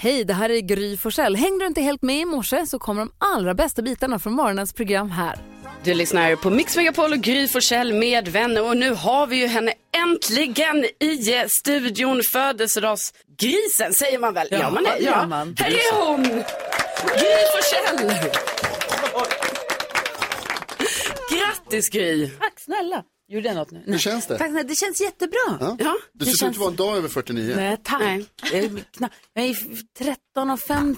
Hej, det här är Gry Forssell. Hängde du inte helt med i morse så kommer de allra bästa bitarna från morgonens program här. Du lyssnar på Mix Megapol och Gry Forssell med vänner och nu har vi ju henne äntligen i studion. Födelsedagsgrisen säger man väl? Ja, man är, gör man. Här är hon! Gry Forssell! Grattis Gry! Tack snälla. Gjorde jag något nu? Hur känns det? Tack, snälla. det känns jättebra. Ja. Ja, Du ser ut att vara en dag över 49. Nej, tack. Nej. Jag är, kna- jag är 13 och 5.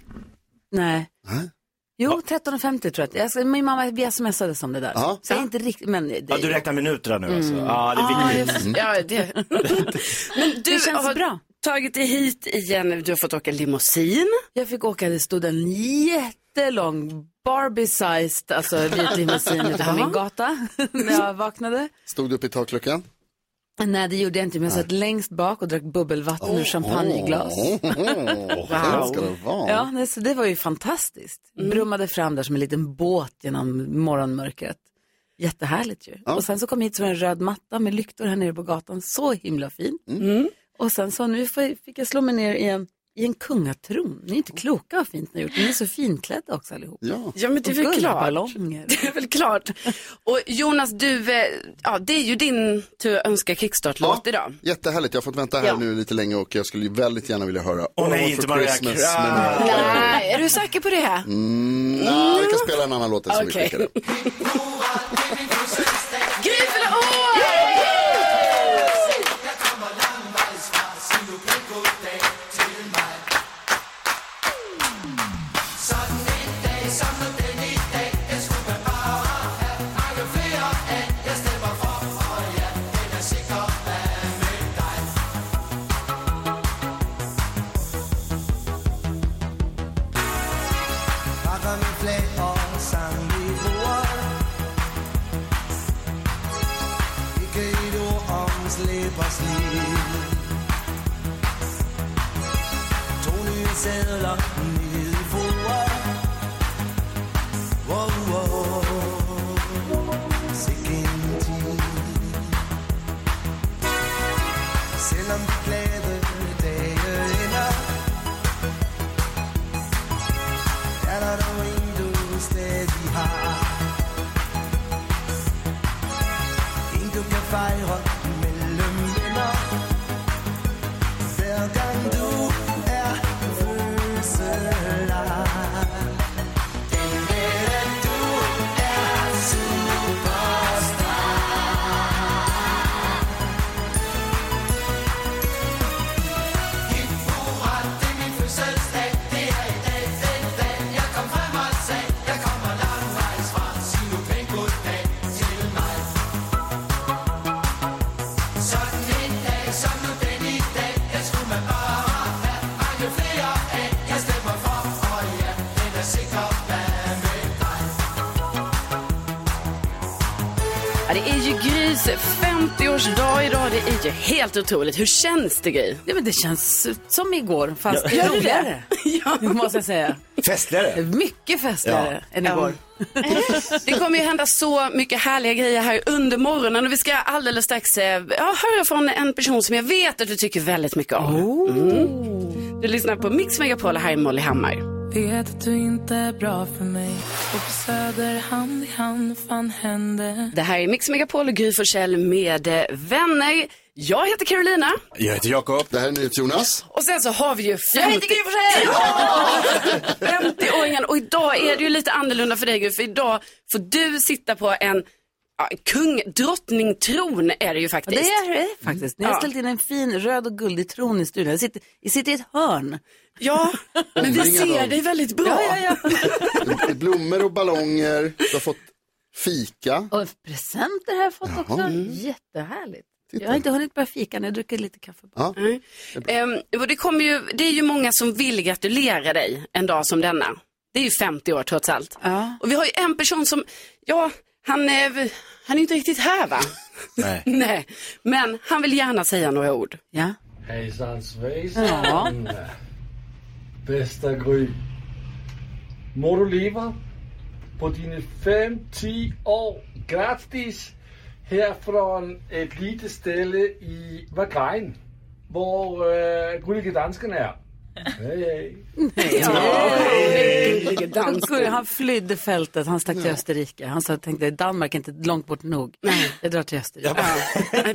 Nej. Nej. Jo, 13 och 50 tror jag. ska- Min mamma vi smsade som det där. Ja. Så jag är inte riktigt, men det, Ja, du räknar minuterna nu alltså. Mm. Ja, det är viktigt. Ja, det. Men du Det känns har bra. tagit dig hit igen. Du har fått åka limousin. Jag fick åka, det stod en jättelång Barbie-sized, alltså vit limousin utanför min gata när jag vaknade. Stod du upp i takluckan? Nej, det gjorde jag inte, men jag satt längst bak och drack bubbelvatten ur champagneglas. Wow. Det ska det vara. Ja, nej, så det var ju fantastiskt. Brummade fram där som en liten båt genom morgonmörkret. Jättehärligt ju. Och sen så kom jag hit det en röd matta med lyktor här nere på gatan. Så himla fin. Och sen så nu fick jag slå mig ner i en, i en kungatron. Ni är inte kloka vad fint ni har gjort. Ni är så finklädda också allihop. Ja. Ja, men det är väl klart. Det är väl klart. Och Jonas, du, eh, ja, det är ju din tur att önska kickstart-låt idag. Jättehärligt, jag har fått vänta här Ja. nu lite länge och jag skulle väldigt gärna vilja höra Åh, nej, All inte for Mariah Christmas Carey. Nej, är du säker på det? Mm, nej, vi kan spela en annan låt som vi Okej. skickade. helt otroligt. Hur känns det Gry? Ja, men det känns som igår, fast det? roligare. Ja. Måste jag säga. Festligare. Mycket festligare än Ja. igår. Det kommer ju hända så mycket härliga grejer här under morgonen och vi ska alldeles strax eh, ja, höra från en person som jag vet att du tycker väldigt mycket om. Mm. Du lyssnar på Mix Megapol här i Molly Hammar. Vet att du inte är bra för mig Och på Söder hand i hand fan hände Det här är Mix Megapol och Gry Forssell med eh, vänner. Jag heter Carolina Jag heter Jakob. Det här är NyhetsJonas. och sen så har vi ju 50... Jag heter Gry Forssell! 50-åringen och idag är det ju lite annorlunda för dig Gry, för idag får du sitta på en ja, kung, drottningtron är det ju Och faktiskt. det är det faktiskt. Ni har Ja. ställt in en fin röd och guldig tron i studion. Jag sitter, jag sitter i ett hörn. Ja, men vi ser dig väldigt bra. Ja, ja, ja. Blommor och ballonger, du har fått fika. Och presenter har jag fått också. Jättehärligt. Jag har inte hunnit börja fika, jag har druckit lite kaffe. Ja. Mm. Ehm, och det, kommer ju, det är ju många som vill gratulera dig en dag som denna. Det är ju 50 år trots allt. Ja. Och vi har ju en person som, ja, han är, han är inte riktigt här va? Nej. Nej, men han vill gärna säga några ord. Ja. Hejsan svejsan. Ja. Bästa Gry. Må du leva på dina 5-10 år. Grattis här från ett litet ställe i Vagrein. Var äh, øh, gullige dansken är. Hej, hej. Dansk. Han flydde fältet, han stack till Österrike. Han sa, tänkte Danmark är inte långt bort nog. Jag drar till Österrike.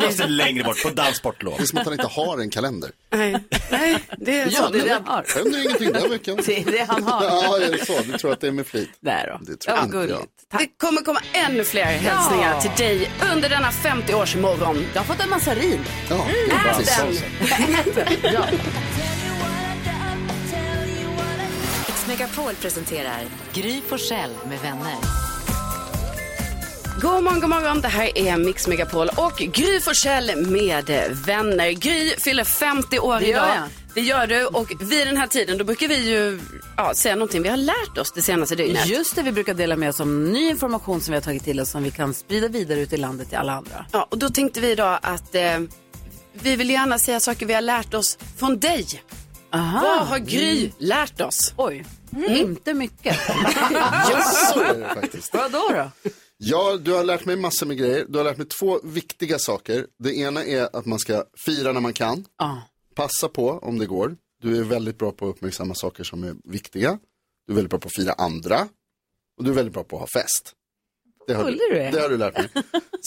Måste längre bort, på danssportlov. Det är som att han inte har en kalender. Nej, nej, det är Ja, så. det är det han har. Händer ingenting den veckan. Det är det han har. Ja, är det så? Du tror att det är med flit? Där då. Det tror ja, inte jag. gulligt. Det kommer komma ännu fler hälsningar till dig under denna 50-årsmorgon. Jag har fått en massa rin. Ja, Ät den! Ja. Mix Megapol presenterar Gry Forssell med vänner. God morgon, god morgon. Det här är Mix Megapol och Gry Forssell med vänner. Gry fyller 50 år Det idag. Det gör du och vid den här tiden då brukar vi ju ja, säga någonting vi har lärt oss det senaste dygnet. Just det, vi brukar dela med oss om ny information som vi har tagit till oss som vi kan sprida vidare ut i landet till alla andra. Ja, och då tänkte vi idag att eh, vi vill gärna säga saker vi har lärt oss från dig. Aha. Vad har Gry lärt oss? Oj, inte mycket. Ja, så är det faktiskt. Vad då då? Ja, du har lärt mig massor med grejer. Du har lärt mig två viktiga saker. Det ena är att man ska fira när man kan. Ja. Passa på om det går. Du är väldigt bra på att uppmärksamma saker som är viktiga. Du är väldigt bra på att fira andra. Och du är väldigt bra på att ha fest. Det har, du, det har du lärt mig.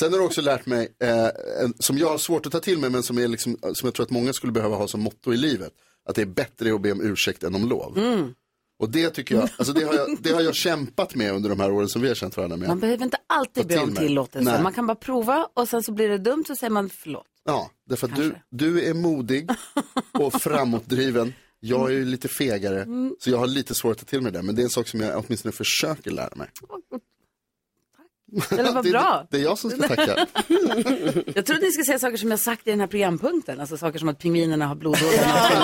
Sen har du också lärt mig, eh, en, som jag har svårt att ta till mig, men som, är liksom, som jag tror att många skulle behöva ha som motto i livet. Att det är bättre att be om ursäkt än om lov. Mm. Och det tycker jag, alltså det har jag, det har jag kämpat med under de här åren som vi har känt varandra med. Man behöver inte alltid be om tillåtelse. Nej. Man kan bara prova och sen så blir det dumt så säger man förlåt. Ja, därför att du, du är modig och framåtdriven. Jag är ju lite fegare, Mm. så jag har lite svårt att ta till mig det. Men det är en sak som jag åtminstone försöker lära mig. Eller vad det, bra. Det, det är jag som ska tacka. Jag trodde ni skulle säga saker som jag sagt i den här programpunkten. Alltså saker som att pingvinerna har blodådror.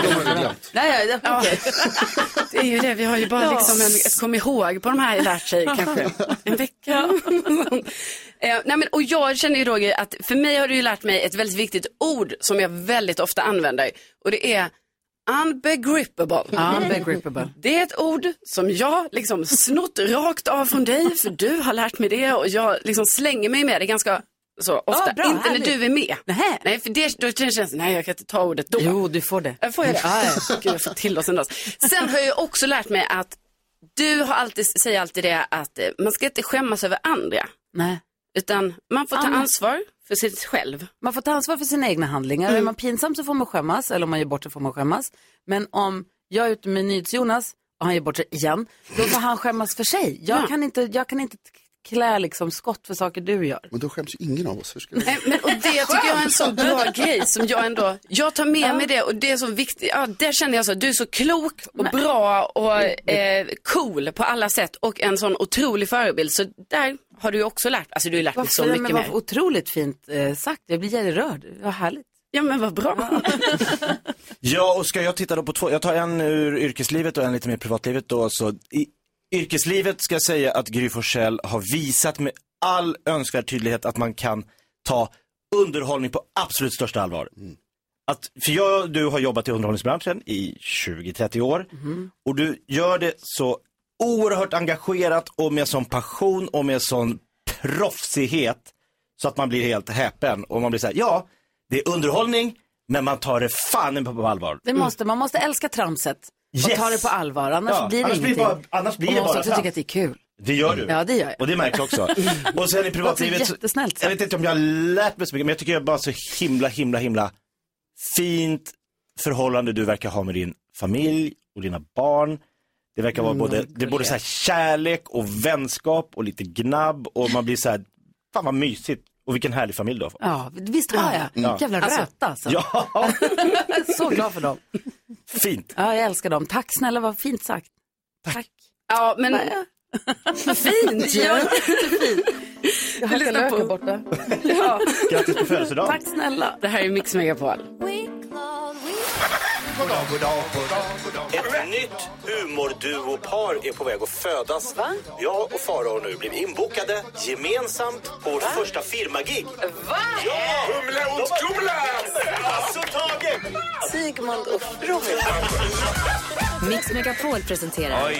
De har jag glömt. Nej, ja, ja, okej. Det är ju det, vi har ju bara Ja. liksom en, ett kom ihåg på de här lärt sig kanske en vecka. eh, nej men, och jag känner ju Roger att för mig har du ju lärt mig ett väldigt viktigt ord som jag väldigt ofta använder och det är unbegrippable. Unbegrippable. Det är ett ord som jag liksom snott rakt av från dig för du har lärt mig det och jag liksom slänger mig med det ganska så ofta. bra, inte härligt. när du är med. Nähä. Nej, för det, då känns det, nej jag kan inte ta ordet då. Jo, du får det. Jag får jag det? Gud, jag får till oss ändå. Sen har jag också lärt mig att du har alltid, säger alltid det att eh, man ska inte skämmas över andra. Nej. Utan man får ta ansvar för sig själv. Man får ta ansvar för sina egna handlingar. Mm. Är man pinsam så får man skämmas, eller om man gör bort sig får man skämmas. Men om jag är ute med NyhetsJonas och han gör bort sig igen, då får han skämmas för sig. Jag, Ja. kan, inte, jag kan inte klä liksom skott för saker du gör. Men då skäms ju ingen av oss. Hur ska det? Nej, Men, och det tycker jag är en så bra grej som jag ändå, jag tar med mig det och det är så viktigt, ja där känner jag så, du är så klok och bra och eh, cool på alla sätt och en sån otrolig förebild. Så där har du också lärt, alltså du har lärt mig så mycket Men vad mer. otroligt fint eh, sagt. Jag blir jätterörd. Vad härligt. Ja men vad bra. Ja, och ska jag titta då på två, jag tar en ur yrkeslivet och en lite mer privatlivet då. Så i yrkeslivet ska jag säga att Gry Forssell har visat med all önskvärd tydlighet att man kan ta underhållning på absolut största allvar. Att, för jag, du har jobbat i underhållningsbranschen i 20-30 år. Och du gör det så oerhört engagerat och med sån passion och med sån proffsighet så att man blir helt häpen. Och man blir så här, ja, det är underhållning, men man tar det fan på, på allvar. Det måste, man måste älska tramset och Yes. ta det på allvar. Annars Ja, blir det annars blir det ingenting. bara- annars blir och det bara också tycka att det är kul. Det gör du. Ja, det gör jag. Och det märks också. Och sen i privatlivet, så- jag vet inte om jag har lärt mig så mycket, men jag tycker jag bara så himla, himla, himla fint förhållande du verkar ha med din familj och dina barn. Det verkar vara både, det är både så här kärlek och vänskap och lite gnabb och man blir så här, fan vad mysigt. Och vilken härlig familj du har fått. Ja, visst har jag. Ja. Jävla Alltså, röta alltså. Ja, så glad för dem. Fint. Ja, jag älskar dem. Tack snälla, vad fint sagt. Tack. Ja men vad fint ju. Ja, jättefint. Jag hackar lyssnar lök på- här borta. Ja. Grattis på födelsedagen. Tack snälla. Det här är Mix Megapol. Ett nytt humorduopar är på väg att födas. Va? Jag och Farao har nu blivit inbokade gemensamt på vårt första firmagig. Va? Ja! Humle och Kumla! Alltså Tage! Sigmund och Robin. Mix Megapol presenterar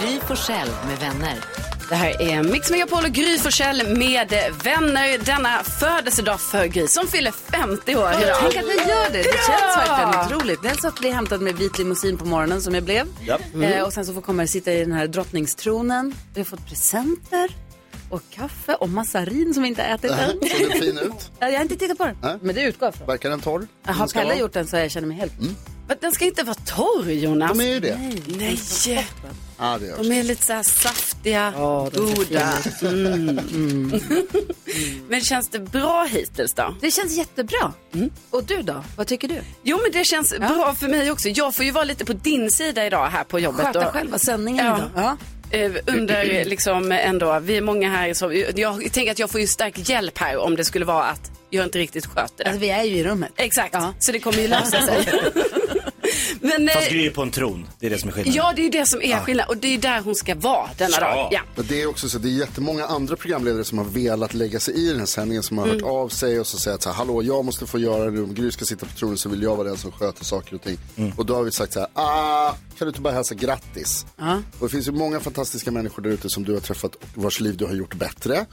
Gry Forssell med vänner. Det här är Mix Megapol och Gry Forssell med vänner denna födelsedag för Gry som fyller 50 år idag. Tänk att ni gör det. Det känns verkligen otroligt. Dels att bli hämtad med vit limousin på morgonen som jag blev. Ja. Eh, och sen så får komma och sitta i den här drottningstronen. Vi har fått presenter och kaffe och massarin som vi inte har ätit än. Såg den fin ut? Ja, Jag har inte tittat på den, Nej. men det utgår jag från. Verkar den torr? Har Den ska Pelle vara? gjort den så jag känner mig helt... Men Den ska inte vara torr Jonas. De är ju det. Nej, Ja, det görs. de är lite så här saftiga, Ja, de ser goda. fina Mm. Men känns det bra hittills då? Det känns jättebra. Och du då? Vad tycker du? Jo men det känns bra för mig också. Jag får ju vara lite på din sida idag här på jobbet. Sköta och- själva sändningen Ja. idag. Ja. Eh, under liksom ändå, vi är många här som, jag tänker att jag får ju stark hjälp här om det skulle vara att jag inte riktigt sköter det. Alltså, vi är ju i rummet. Exakt, Ja. så det kommer ju lösa sig. Men, eh, Fast Gry är på en tron, det är det som är skillnaden. ja det är ju det som är skillnad och det är där hon ska vara denna Ja. dag. Ja. Men det är också så, det är jättemånga andra programledare som har velat lägga sig i den här sändningen, som har hört av sig och så säger att så här, hallå, jag måste få göra det, om Gry ska sitta på tronen så vill jag vara den som sköter saker och ting. Och då har vi sagt så här, ah, kan du inte bara hälsa grattis? Och det finns ju många fantastiska människor där ute som du har träffat och vars liv du har gjort bättre.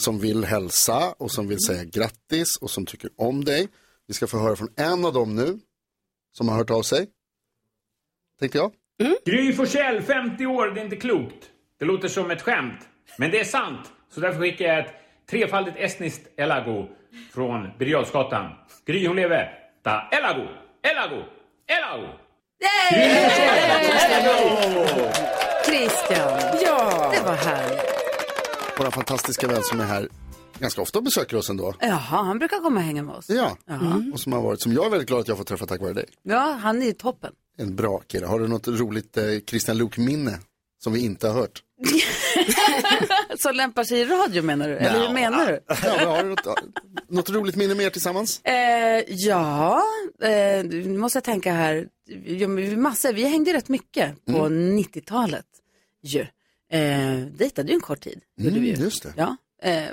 Som vill hälsa och som vill säga grattis och som tycker om dig. Vi ska få höra från en av dem nu, som har hört av sig. Tänkte jag. Gry Forssell, 50 år, det är inte klokt. Det låter som ett skämt. Men det är sant. Så därför skickar jag ett trefaldigt estniskt elago från Birger. Gry, hon lever. Ta elago, elago, elago. Christian, Ja. det var härligt. Vår fantastiska vän som är här ganska ofta och besöker oss ändå. Jaha, han brukar komma och hänga med oss. Ja, och som har varit, som jag är väldigt glad att jag får träffa tack vare dig. Ja, han är toppen. En bra kille. Har du något roligt eh, Christian Luuk-minne som vi inte har hört? Så lämpar sig i radio menar du? Eller hur menar du? Ja, har du något, något roligt minne mer tillsammans? Eh, ja, eh, nu måste jag tänka här. Ja, vi- massor, vi hängde rätt mycket på 90-talet ju. Eh, dejtade ju en kort tid. Mm, just det. Ja, eh,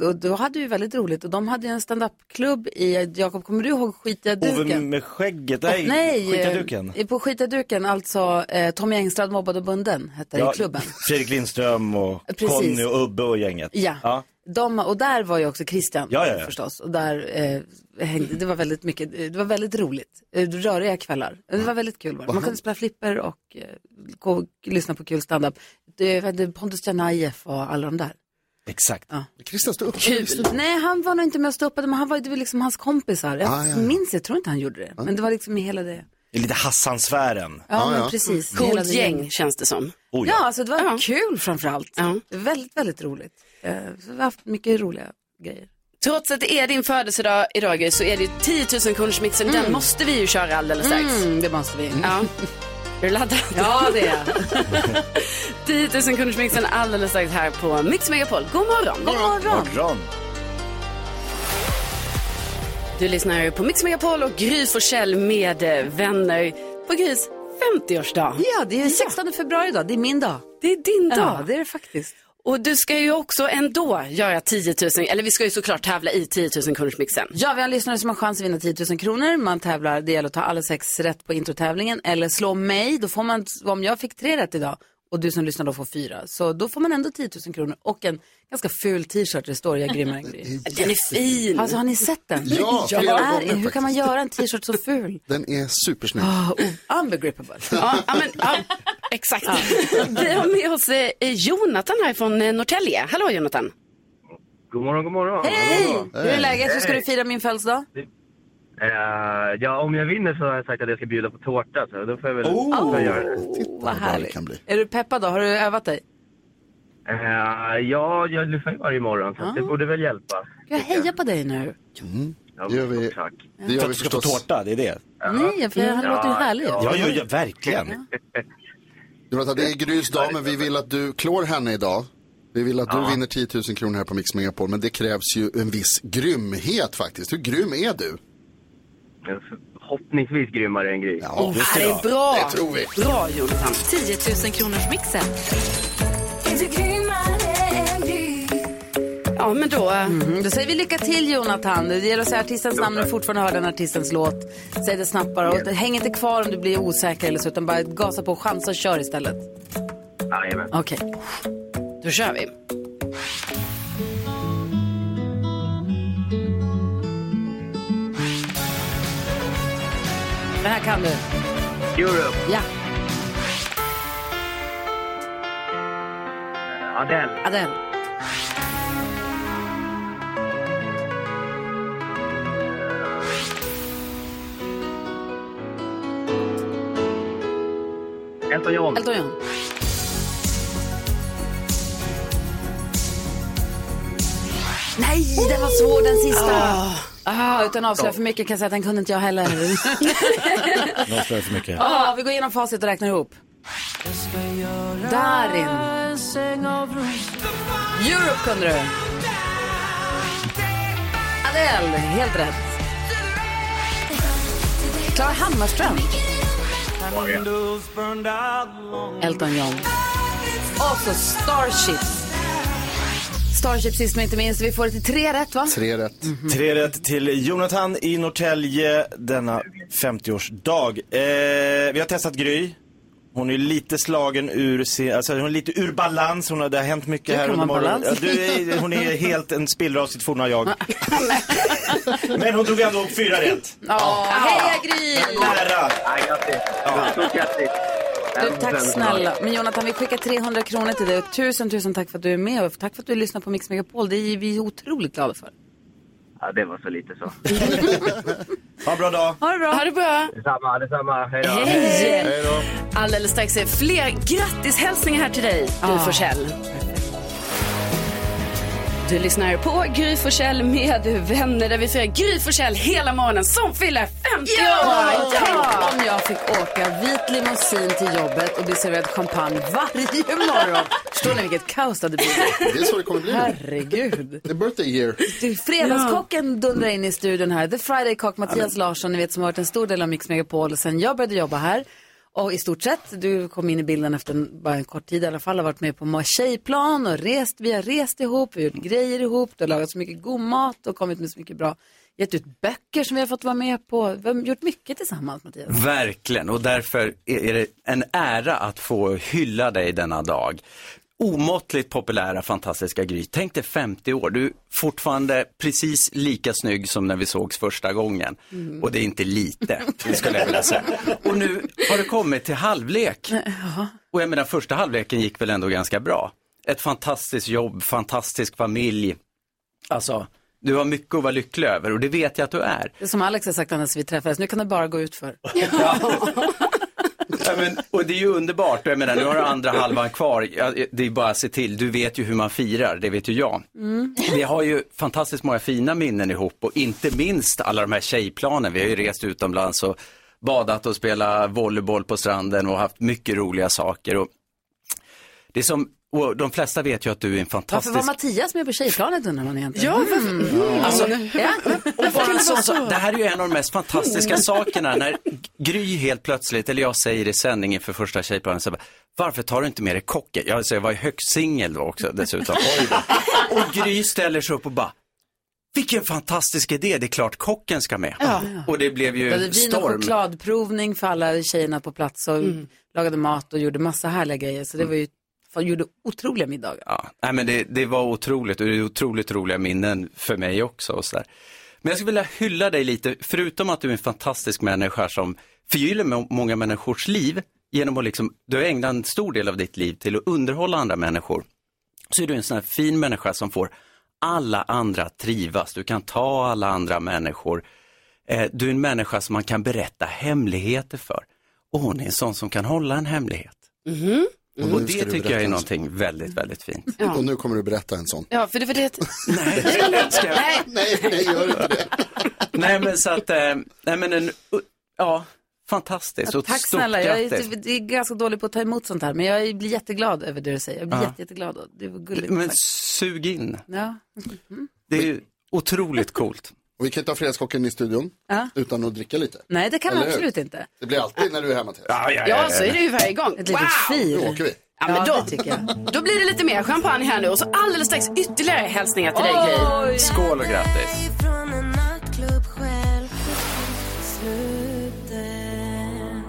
och då hade vi väldigt roligt och de hade ju en stand-up-klubb i, Jakob, kommer du ihåg Skitiga Ove duken? med skägget, nej, nej, eh, duken. På Skitiga duken, alltså eh, Tommy Engström mobbad och bunden hette det i klubben. Fredrik Lindström och Precis. Conny och Ubbe och gänget. Ja. ja. De, och där var ju också Christian Ja, ja, ja. förstås. Och där eh, hängde, det var väldigt mycket, det var väldigt roligt. Eh, Röriga kvällar. Det var väldigt kul. Var. Man kunde spela flipper och eh, gå och lyssna på kul standup. Pontus Janajev och alla de där. Exakt. Ja. Christian stå upp. Kul. Nej, han var nog inte med och stoppade, men han var, det var liksom hans kompisar. Jag Ah, ja, ja. minns, jag tror inte han gjorde det. Men det var liksom i hela det. Det är lite Hassan-sfären. Ja, men ja. precis. Coolt gäng gänget. känns det som. Oh, Ja, alltså det var Ja. kul framför allt. Ja. Väldigt, väldigt roligt. Eh, så vi har haft mycket roliga grejer. Trots att det är din födelsedag idag så är det ju 10 000 kronors mixen. Den måste vi ju köra alldeles strax. Mm, det måste vi. Ja. Är du laddad? Ja, det är jag. 10 000 kronors mixen alldeles strax här på Mix Megapol. God morgon. God morgon. Morgon. Du lyssnar på Mix Megapol och Gry Forssell med eh, vänner på Grys 50-årsdag. Ja, det är 16 februari idag. Det är min dag. Det är din dag. Ja, det är det faktiskt. Och du ska ju också ändå göra 10 000, eller vi ska ju såklart tävla i 10 000 kronors mixen. Ja, vi har en lyssnare som har chans att vinna 10 000 kronor. Man tävlar, det gäller att ta alla sex rätt på introtävlingen. Eller slå mig, då får man, om jag fick tre rätt idag och du som lyssnar då får fyra. Så då får man ändå 10 000 kronor och en ganska ful t-shirt det står jag är grymmare än Gry. Den är fin. Alltså har ni sett den? Ja, Den är, gånger Hur kan man göra en t-shirt så ful? Den är supersnygg. Oh, oh, unbegrippable. Ja, ja, men, ja, exakt. Vi har med oss eh, Jonathan här från eh, Norrtälje. Hallå Jonathan. God morgon, god morgon. Hej! Hur är läget? Hur ska du fira min födelsedag? Eh, ja, om jag vinner så har jag sagt att jag ska bjuda på tårta, så då får jag väl jag göra det. Titta vad bra det härligt. kan bli. Är du peppad då? Har du övat dig? Eh, ja, jag lyssnar ju varje morgon, så att det borde väl hjälpa. Jag hejar på dig nu. Ja, Det gör vi. Tack. Det gör För vi att du ska få förstås. tårta, det är det. Nej, för han låter ju härlig. ja. Ja, ja, ja verkligen. Jonathan, det är Grys dag, men vi vill att du klår henne idag. Vi vill att du vinner 10 000 kronor här på Mix Megapol, men det krävs ju en viss grymhet faktiskt. Hur grym är du? Förhoppningsvis grymmare än Gry. Ja, Ja, det är bra. Det tror vi. Bra Jonathan. 10 000 kronors mixen. Ja, men då... Mm, då säger vi lycka till Jonathan. Det gäller att säga artistens namn när du fortfarande hör den artistens låt. Säg det snabbt bara. Och häng inte kvar om du blir osäker eller så, utan bara gasa på, chansa och kör istället. Jajamän. Okej. Då kör vi. Den här kan du. Europe. Ja. Adele. Adele. Elton John. Elton John. Nej, den var svår den sista. Ah, utan att avslöja för mycket kan jag säga att den kunde inte jag heller. Avslöjar jag för mycket. ah, vi går igenom facit och räknar ihop. Darin. Europe kunde du. Adele, helt rätt. Klara Hammarström. Elton John. Och så Starships. Starship sist men inte minst. Vi får det till tre rätt va? Tre rätt. Tre rätt till Jonathan i Norrtälje denna 50-årsdag. Eh, vi har testat Gry. Hon är lite slagen ur, se- alltså hon är lite ur balans, hon har, det har hänt mycket här under morgonen. Ja, du är, hon är helt en spillra av sitt forna jag. Men hon drog ändå fyra rätt. Ja, heja Gry! Nära! Grattis. Stort grattis. Du, tack snälla. Men Jonathan, vi skickar 300 kronor till dig. Tusen, tusen tack för att du är med och tack för att du lyssnar på Mix Megapol. Det är vi otroligt glada för. Ja, det var så lite så. Ha en bra dag. Ha det bra. Ha det bra. Detsamma, detsamma. Hej då. Hej! Alldeles strax är fler grattishälsningar här till dig, Gry Forssell. Du lyssnar på Gry Forssell med vänner där vi firar Gry Forssell hela morgonen som fyller 50 Ja, år! tänk om jag fick åka vit limousin till jobbet och bli serverad champagne varje morgon. Förstår ni vilket kaos det hade blivit? Det är så det kommer bli. Herregud. Är birthday year. Du, Fredagskocken dundrar in i studion här. The Friday Cock, Mattias Larsson, ni vet som har varit en stor del av Mix Megapol sen jag började jobba här. Och i stort sett, du kom in i bilden efter en, bara en kort tid i alla fall, har varit med på många tjejplan och rest, vi har rest ihop, vi har gjort grejer ihop, du har lagat så mycket god mat och kommit med så mycket bra, gett ut böcker som vi har fått vara med på. Vi har gjort mycket tillsammans Mattias. Verkligen, och därför är det en ära att få hylla dig denna dag. Omåttligt populära, fantastiska Gry. Tänk dig 50 år, du är fortfarande precis lika snygg som när vi sågs första gången. Mm. Och det är inte lite, det skulle jag vilja säga. Och nu har det kommit till halvlek. Och jag menar, första halvleken gick väl ändå ganska bra. Ett fantastiskt jobb, fantastisk familj. Alltså, du har mycket att vara lycklig över och det vet jag att du är. Det är som Alex har sagt annars vi träffades, nu kan det bara gå ut för. Ja, men, och det är ju underbart, jag menar nu har du andra halvan kvar, ja, det är bara att se till, du vet ju hur man firar, det vet ju jag. Vi har ju fantastiskt många fina minnen ihop och inte minst alla de här tjejplanen, vi har ju rest utomlands och badat och spelat volleyboll på stranden och haft mycket roliga saker. Och det som, och de flesta vet ju att du är en fantastisk... Varför var Mattias med på tjejplanet undrar man egentligen? Ja, varför? Alltså, Ja. och bara det här är ju en av de mest fantastiska sakerna när Gry helt plötsligt, eller jag säger i sändningen för första tjejplanet, så bara, varför tar du inte med dig kocken? Jag, så jag var ju högst singel då också dessutom. och Gry ställer sig upp och bara, vilken fantastisk idé, det är klart kocken ska med. Och det blev Vi ju hade vin och storm. chokladprovning för alla tjejerna på plats och lagade mat och gjorde massa härliga grejer. Så det var ju, fan, gjorde otroliga middagar. Ja, nej, men det, det var otroligt och det är otroligt roliga minnen för mig också. Och så där. Men jag skulle vilja hylla dig lite, förutom att du är en fantastisk människa som förgyller må- många människors liv genom att liksom, du har ägnat en stor del av ditt liv till att underhålla andra människor. Så är du en sån här fin människa som får alla andra att trivas. Du kan ta alla andra människor. Eh, du är en människa som man kan berätta hemligheter för. Och hon är en sån som kan hålla en hemlighet. Och nu ska det du tycker jag är någonting väldigt, väldigt fint. Och nu kommer du berätta en sån. Ja, för det var det. Ska jag- Nej, Nej, nej, gör inte det. Nej men så att, eh, nej men en, ja, fantastiskt. Och Tack stort snälla, jag är, jag är ganska dålig på att ta emot sånt här. Men jag blir jätteglad över det du säger. Jag blir Ja. jätte, jätteglad. och Det var gulligt. Men Tack. sug in. Ja. Det är otroligt coolt. Och vi kan inte ha Fredagskocken i studion Ja. utan att dricka lite. Nej, det kan man hur? absolut inte. Det blir alltid när du är här Mattias. ja, så är det ju varje gång. Ett litet Wow! fir. Då åker vi. Ja, men Ja, då, tycker jag. då blir det lite mer champagne här nu och så alldeles strax ytterligare hälsningar till dig, Gry. Skål och grattis.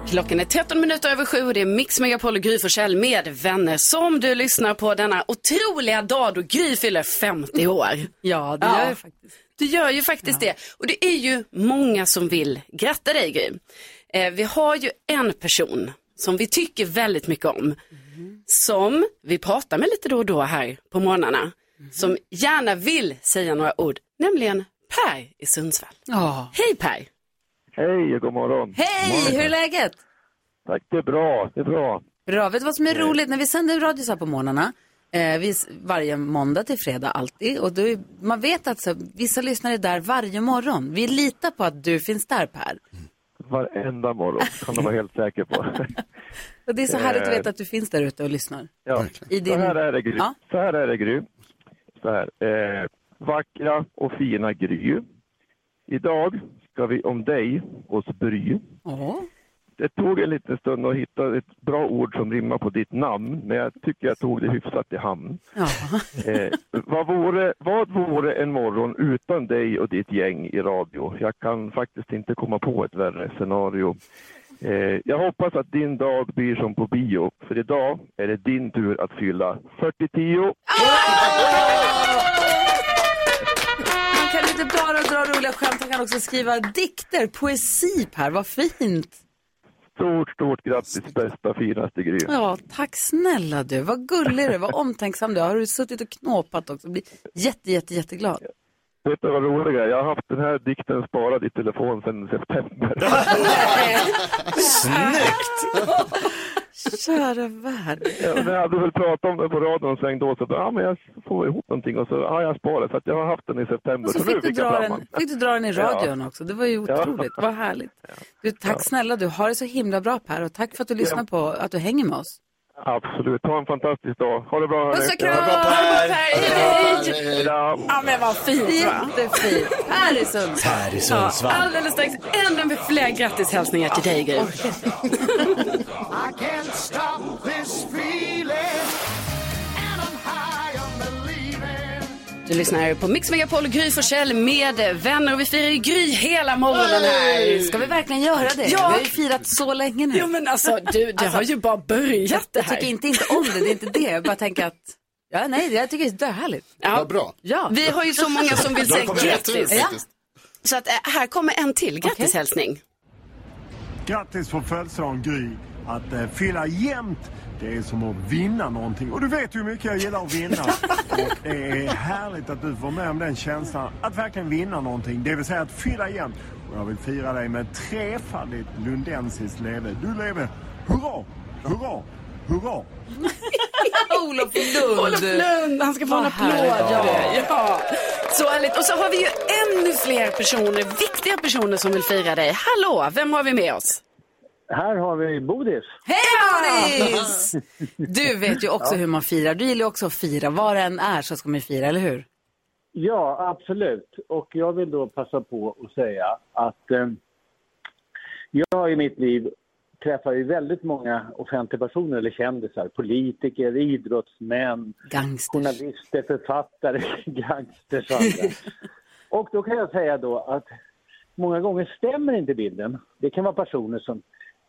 Klockan är 13 minuter över sju och det är Mix Megapol och Gry Forssell med vänner som du lyssnar på denna otroliga dag då Gry fyller 50 år. Ja, det gör jag faktiskt. Du gör ju faktiskt det. Och det är ju många som vill gratta dig Gry. Eh, vi har ju en person som vi tycker väldigt mycket om. Som vi pratar med lite då och då här på morgnarna. Som gärna vill säga några ord. Nämligen Per i Sundsvall. Ja. Hej Per! Hej och god morgon. Hej, hur är läget? Tack, det är bra. Det är bra. Bra, vet du vad som är roligt? När vi sänder radio så här på morgnarna, eh, vi, varje måndag till fredag alltid, och är, man vet att så, vissa lyssnare är där varje morgon. Vi litar på att du finns där Per. Varenda morgon kan man vara helt säker på. Och det är så härligt att veta att du finns där ute och lyssnar. Ja, I din- så här är det Gry. Ja. Så här är det Gry. Så här. Eh, vackra och fina Gry. Idag ska vi om dig oss bry. Det tog en liten stund att hitta ett bra ord som rimmar på ditt namn, men jag tycker jag tog det hyfsat i hamn. Eh, vad, vore, vad vore en morgon utan dig och ditt gäng i radio? Jag kan faktiskt inte komma på ett värre scenario. Eh, jag hoppas att din dag blir som på bio, för idag är det din tur att fylla 40-10. Han kan inte bara dra roliga skämt, han kan också skriva dikter, poesi Per, vad fint. Stort, stort grattis bästa, finaste Gry. Ja, tack snälla du, vad gullig du är, vad omtänksam du. Har du suttit och knåpat också? Blir jätte, jätte, jätteglad. Vet du vad roligt är? Jag har haft den här dikten sparad i telefon sedan september. Snyggt! Kära värld. Ja, jag hade väl pratat om det på radion en sväng då, så att, ja, men jag får ihop någonting och så har jag sparat. Så att jag har haft den i september. Och så nu fick du, dra den, fick du dra den i radion också. Det var ju Ja. otroligt. Vad härligt. Du, tack snälla du. Har det så himla bra Per och tack för att du lyssnar på, att du hänger med oss. Absolut. Ha en fantastisk dag. Ha det bra. Puss och kram! Ja. Ha det bra, Per. Hej. Ja men vad fint va? Jättefint. Per i Sundsvall. Per i Ja, Sundsvall. alldeles strax ännu med fler grattishälsningar till dig Gry. Du lyssnar på Mix Megapol och Gry Forssell med vänner och vi firar ju Gry hela morgonen här. Ska vi verkligen göra det? Ja. Vi har ju firat så länge nu. Jo men alltså du, det har ju bara börjat det Jag här. tycker inte, inte om det, det är inte det. Jag bara tänker att, ja nej, jag tycker det är härligt. Ja. bra. Ja. Vi har ju så många som vill säga grattis. faktiskt. Så att äh, här kommer en till grattishälsning. Grattis på födelsedagen Gry. Att eh, fylla jämnt, det är som att vinna någonting. Och du vet ju hur mycket jag gillar att vinna. Och det är härligt att du får med om den känslan att verkligen vinna någonting. Det vill säga att fylla jämnt. Och jag vill fira dig med trefaldigt lundensiskt leve. Du leve, hurra, hurra, hurra. Olof Lund. Olof Lund, han ska få en applåd. Ja. ja, så härligt. Och så har vi ju ännu fler personer, viktiga personer som vill fira dig. Hallå, vem har vi med oss? Här har vi Bodis. Hej Boris! Du vet ju också hur man firar. Du gillar ju också att fira. Var det än är så ska man fira, eller hur? Ja, absolut. Och jag vill då passa på att säga att eh, jag i mitt liv träffar ju väldigt många offentliga personer eller kändisar. Politiker, idrottsmän, Gangsters. journalister, författare, gangsters och andra. Och då kan jag säga då att många gånger stämmer inte bilden. Det kan vara personer som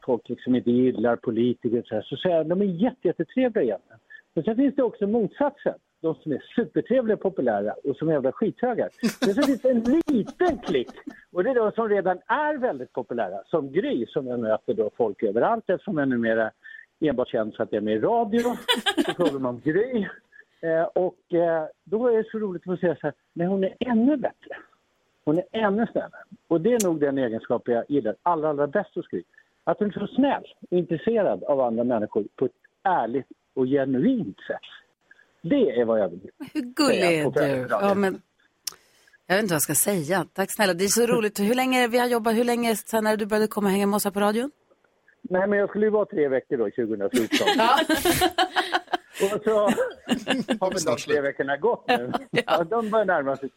folk liksom inte gillar, politiker och så här. Så säger jag, de är jätte, jättetrevliga egentligen. Men sen finns det också motsatsen. De som är supertrevliga och populära och som är jävla skithögar. Men sen finns det en liten klick. Och det är de som redan är väldigt populära. Som Gry, som jag möter då folk överallt eftersom jag numera enbart känd för att jag är med i radio. Så frågar man om Gry. Eh, och eh, då är det så roligt att få säga så här, men hon är ännu bättre. Hon är ännu snällare. Och det är nog den egenskap jag gillar allra, allra bäst hos Gry. Att hon är så snäll och intresserad av andra människor på ett ärligt och genuint sätt. Det är vad jag vill Hur gullig är du? Ja, men... Jag vet inte vad jag ska säga. Tack snälla, det är så roligt. Hur länge vi har jobbat, hur länge sedan när du började komma och hänga med oss här på radion? Nej, men jag skulle ju vara tre veckor då, 2014. och så har väl de tre veckorna gått nu. ja. de börjar närma sig.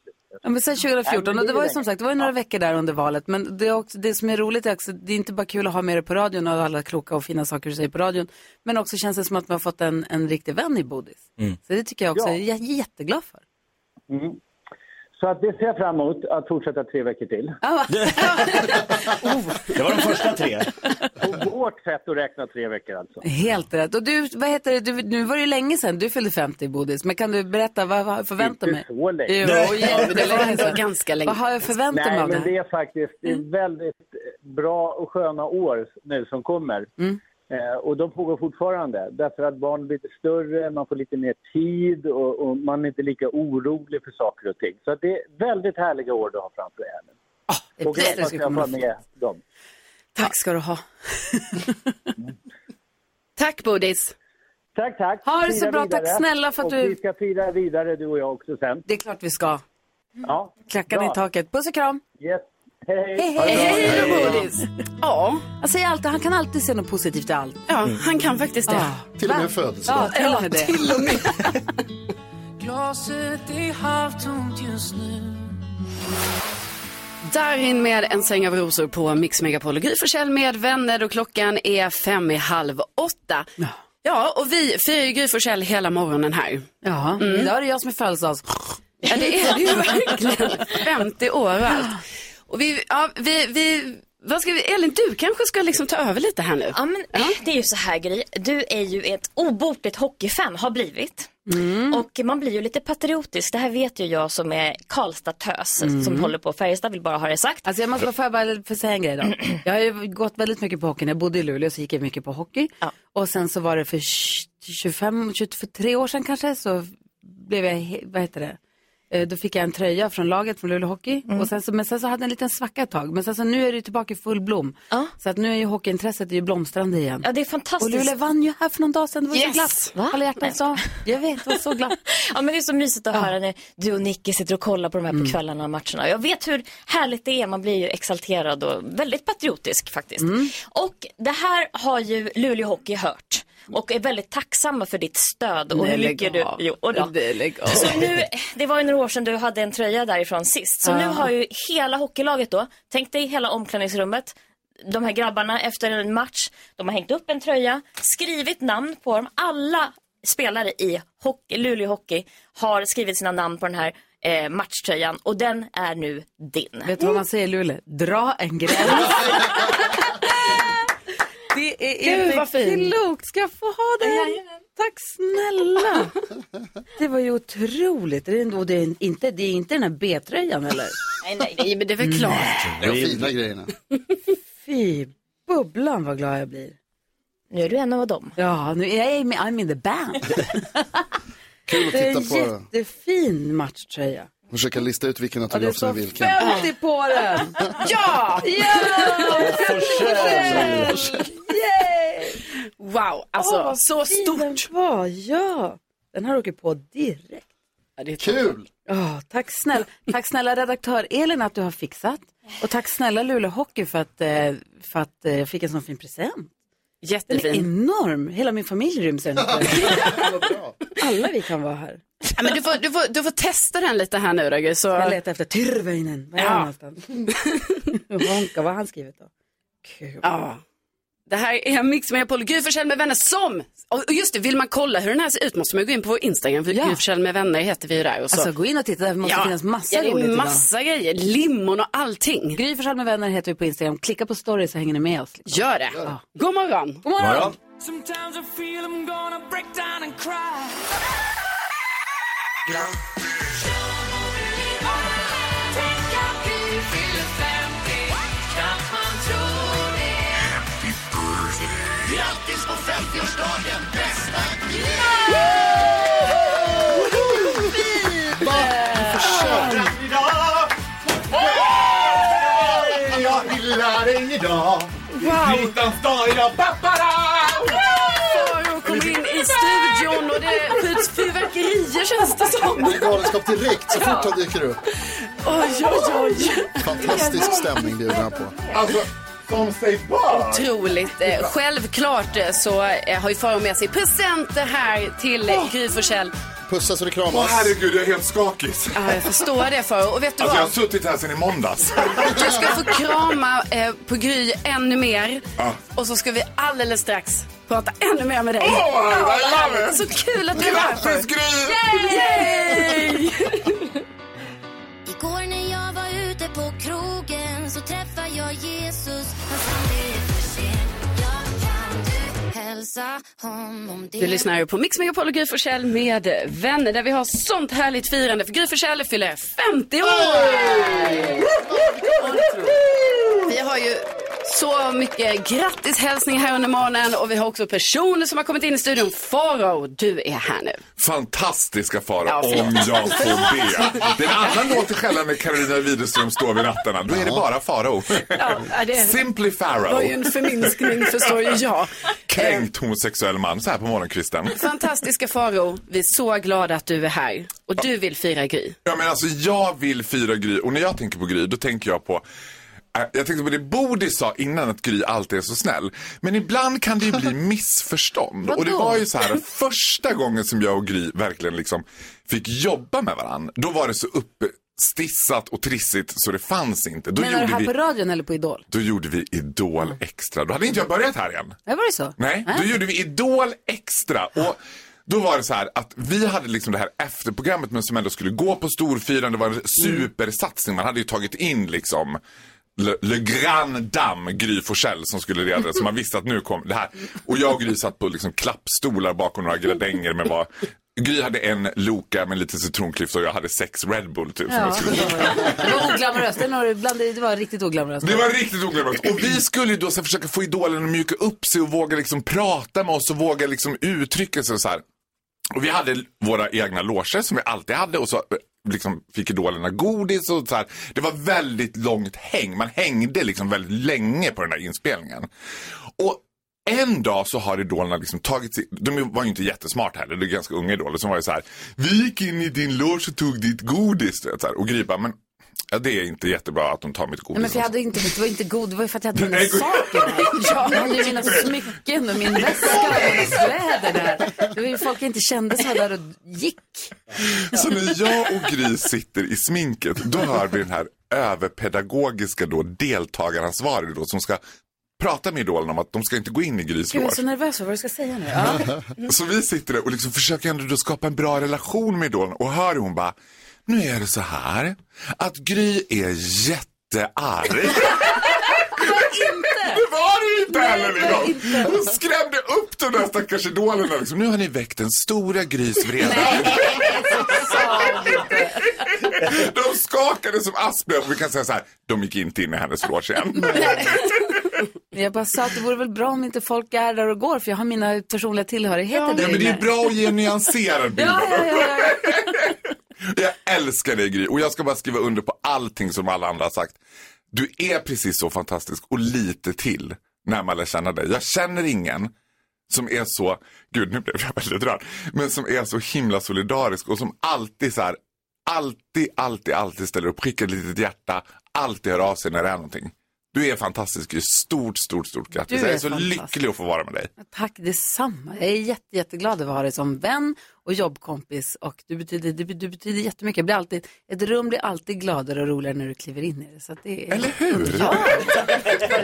Ja, men sen 2014, Nej, men och det var ju som sagt, det var ju några veckor där under valet, men det, är också, det som är roligt är också, det är inte bara kul att ha med dig på radion och alla kloka och fina saker du säger på radion, men också känns det som att man har fått en, en riktig vän i Bodis. Så det tycker jag också, Ja. jag är jätteglad för. Mm. Så att det ser jag fram emot, att fortsätta tre veckor till. Det var de första tre. På vårt sätt att räkna tre veckor alltså. Helt rätt. Och du, vad heter det, du, nu var det ju länge sedan du fyllde 50 Bodis, men kan du berätta vad, vad jag förväntar mig? Inte så länge. Jo, Nej, jättelänge sedan. ganska länge. Vad har jag förväntat mig Nej, av det men här? det är faktiskt det är väldigt bra och sköna år nu som kommer. Mm. Eh, och de pågår fortfarande. Därför att barn blir lite större, man får lite mer tid och, och man är inte lika orolig för saker och ting. Så det är väldigt härliga år du har framför dig här nu. är och jag hoppas jag får med dem. Tack ska du ha. Tack Bodis. Tack, tack. Ha det så bra. vidare. Tack snälla för att och du- vi ska fira vidare du och jag också sen. Det är klart vi ska. Ja. Klackarna i taket. Puss och kram. Yes. Hej, Hej, hej, hej, Hej då. Bodis. Ja. Jag säger alltid, han kan alltid se något positivt i allt. Ja, han kan faktiskt det. Ja. Till och med en Ja, födelsedag. till och med det. till och med. Glaset är halvtomt just nu Där in med en säng av rosor på Mix Megapol och Gry Forssell med vänner och klockan är fem i halv åtta. Ja, och vi firar ju Gry Forssell hela morgonen här. Ja, Mm. idag är det jag som är födelsedags. Ja, det är det ju verkligen. 50 år och allt. Och vi, ja, vi, vi, vad ska vi, Elin, du kanske ska liksom ta över lite här nu. Ja, men det är ju så här Gry, du är ju ett obotligt hockeyfan, har blivit. Mm. Och man blir ju lite patriotisk, det här vet ju jag som är Karlstad-tös Mm. som håller på Färjestad, vill bara ha det sagt. Alltså jag måste bara, bara få säga en grej då. Jag har ju gått väldigt mycket på hockey. När jag bodde i Luleå så gick jag mycket på hockey. Och sen så var det för 25, 23 år sedan kanske så blev jag, vad heter det? Eh, Då fick jag en tröja från laget från Luleå Hockey. Och sen så, men sen så hade jag en liten svacka ett tag. Men sen så nu är det tillbaka i full blom. Så att nu är ju hockeyintresset ju blomstrande igen. Ja, det är fantastiskt. Och Luleå vann ju här för någon dag sedan. Det var Yes. så glatt. Va? Alla hjärtan sa. Jag vet, det var så glatt. Ja men det är så mysigt att höra när du och Nicky sitter och kollar på de här Mm. på kvällarna och matcherna. Jag vet hur härligt det är, man blir ju exalterad och väldigt patriotisk faktiskt. Mm. Och det här har ju Luleå Hockey hört. Och är väldigt tacksamma för ditt stöd och Nej, hur lägg mycket du... Jo, och då. Nej. Så nu, det var ju några år sedan du hade en tröja därifrån sist. Så Ja. nu har ju hela hockeylaget då, tänk dig hela omklädningsrummet, de här grabbarna efter en match, de har hängt upp en tröja, skrivit namn på dem. Alla spelare i hockey, Luleå Hockey har skrivit sina namn på den här eh, matchtröjan och den är nu din. Vet du vad man säger Luleå? Dra en gräns. Det är Gud, inte vad fin. klokt. Ska jag få ha den? Tack snälla. Det var ju otroligt. Det är, det, är inte, det är inte den här B-tröjan eller? Nej, nej, nej, men det är väl klart. De fina grejerna. Fy, bubblan vad glad jag blir. Nu är du en av dem. Ja, nu är jag I'm, in the band. Kul att det är titta en på det. jättefin matchtröja. Försöka lista ut vilken autograf som är står vilken. 50 på den. Ja! Ja! Yay! Wow, alltså vad så stort. Den var, ja. Den här åker på direkt. Ja, det är Kul! Ja, tack snälla. Tack snälla redaktör Elin att du har fixat. Och tack snälla Luleå Hockey för att, eh, för att eh, jag fick en sån fin present. Den är Jättefin. enorm. Hela min familj ryms i den. Alla vi kan vara här. Ja, men du, får, du, får, du får testa den lite här nu då, så... Jag letar efter Tyrväinen. Var är Ja. han? Honka, vad har han skrivit då? Kul. Ja. Det här är Mix med Paul Gry med vänner som, och just det, vill man kolla hur den här ser ut måste man gå in på vår Instagram, för Ja. Gry med vänner heter vi ju där. Och så. Alltså gå in och titta, det måste finnas massa ja, det roligt är idag. massa grejer, limon och allting. Gry med vänner heter vi på Instagram. Klicka på story så hänger ni med oss. liksom. Gör det. God morgon. God morgon. Sometimes I Grattis på 50-årsdagen, bästa Jag gillar dig idag. Wow. Hjärtans dag idag. Pappara! Fyrverkerier känns det som. Galenskap direkt så fort han dyker upp. Oj, oj, oj. Fantastisk stämning bjuder han på. Alltså, som sig bör. Otroligt. Eh, självklart eh, så eh, har ju Farao med sig presenter här till eh, Gry Forssell. Pussas och kramas. Åh herregud, jag är helt skakig. Ja, jag förstår det för. Och vet du alltså, vad? Jag har suttit här sedan i måndags. Du ska få krama eh, på Gry ännu mer. Ja. Och så ska vi alldeles strax prata ännu mer med dig. Åh, oh, I love it! Så kul att du är här. Gry! Yay! Yay! Igår när jag var ute på krogen så träffade jag Jesus. Du lyssnar på Mix Megapol och Gry Forssell med vänner där vi har sånt härligt firande för Gry Forssell fyller 50 år! Vi har ju så mycket grattishälsningar här under morgonen och vi har också personer som har kommit in i studion. Farao, du är här nu. Fantastiska Farao, Ja, om jag får be. Det är en annan låt i skällan när Carolina Widerström står vid rattarna. Då är det bara Farao. Ja, det Simply var ju Farao. en förminskning förstår ju jag. Kränkt homosexuell man så här på morgonkvisten. Fantastiska Farao, vi är så glada att du är här och du vill fira Gry. Ja, men alltså, jag vill fira Gry och när jag tänker på Gry då tänker jag på jag tänkte på det Bodis sa innan att Gry alltid är så snäll. Men ibland kan det ju bli missförstånd. och det var ju så här första gången som jag och Gry verkligen liksom fick jobba med varandra. Då var det så uppstissat och trissigt så det fanns inte. Då Menar du här vi, på radion eller på Idol? då gjorde vi Idol extra. Då hade inte jag börjat här igen. Ja, var det så? Nej, då gjorde vi Idol extra. Och då var det så här att vi hade liksom det här efterprogrammet men som ändå skulle gå på storfiran. Det var en supersatsning. Man hade ju tagit in liksom Le, Le Grand Dame, Gry Forssell som skulle leda det. Så man visste att nu kom det här. Och jag och Gry satt på liksom klappstolar bakom några gradänger med vad Gry hade en Loka med lite citronklyftor och jag hade sex Red Bull typ. som Ja, jag skulle det var oglamoröst. Det, var bland- det var riktigt oglamoröst. det var riktigt oglamoröst. Och vi skulle ju då så försöka få idolen att mjuka upp sig och våga liksom prata med oss och våga liksom uttrycka sig och så här. Och vi hade våra egna loger som vi alltid hade och så liksom fick idolerna godis och så här. Det var väldigt långt häng. Man hängde liksom väldigt länge på den här inspelningen. Och en dag så har idolerna liksom tagit sig, de var ju inte jättesmarta heller, det är ganska unga idoler som var ju så här. Vi gick in i din loge och tog ditt godis. Så här, och Gry bara, men ja, det är inte jättebra att de tar mitt godis. Nej, men för jag hade inte, det var inte god, det var ju för att jag hade mina saker. Jag hade ju mina smycken och min väska och mina kläder där. Det var ju folk jag inte kände som var där och gick. Så när jag och Gry sitter i sminket, då hör vi den här överpedagogiska då, deltagaransvarig då, som ska prata med idolen om att de ska inte gå in i Grys jag är så nervös för vad du ska säga nu. Ja. Så vi sitter där och liksom försöker ändå då skapa en bra relation med idolen och hör hon bara, nu är det så här att Gry är jättearg. Det var det inte heller liksom. Hon skrämde upp de där stackars idolerna. Liksom. Nu har ni väckt den stora Grys vrede. De skakade som asplöv. Vi kan säga så här, de gick inte in i hennes loge igen. Men Jag bara sa att det vore väl bra om inte folk är där och går för jag har mina personliga tillhörigheter Ja, där men det är inne. bra att ge en nyanserad bild. Ja, ja, ja, jag älskar dig Gry och jag ska bara skriva under på allting som alla andra har sagt. Du är precis så fantastisk och lite till när man lär känna dig. Jag känner ingen som är så, gud nu blev jag väldigt rörd, men som är så himla solidarisk och som alltid så här, alltid, alltid, alltid ställer upp, skickar ett litet hjärta, alltid hör av sig när det är någonting. Du är fantastisk, stort, stort, stort grattis. Jag är är så lycklig att få vara med dig. Tack detsamma. Jag är jätte, jätteglad att ha dig som vän och jobbkompis och du betyder, du, du betyder jättemycket. Jag blir alltid, ett rum blir alltid gladare och roligare när du kliver in i det. Så att det är... Eller hur? Ja,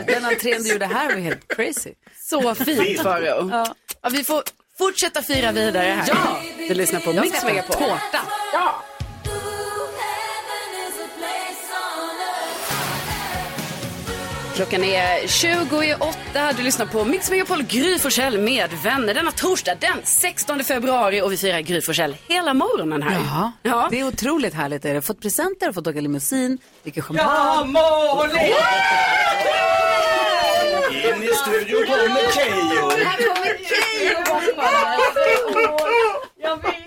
den entrén du gjorde här var helt crazy. Så fint Farao. Ja. Ja, vi får fortsätta fira vidare här. Ja. Du lyssnar på Mix Megapol. tårta. Ja. Klockan är 20 i åtta. Du lyssnar på Mix Megapol Gry Forssell med vänner denna torsdag den 16 februari och vi firar Gry Forssell hela morgonen här. Jaha. Ja. Det är otroligt härligt. Jag har fått presenter, fått åka limousin, dricker champagne. In i studion kommer Keyyo. Här kommer Keyyo! Jag vill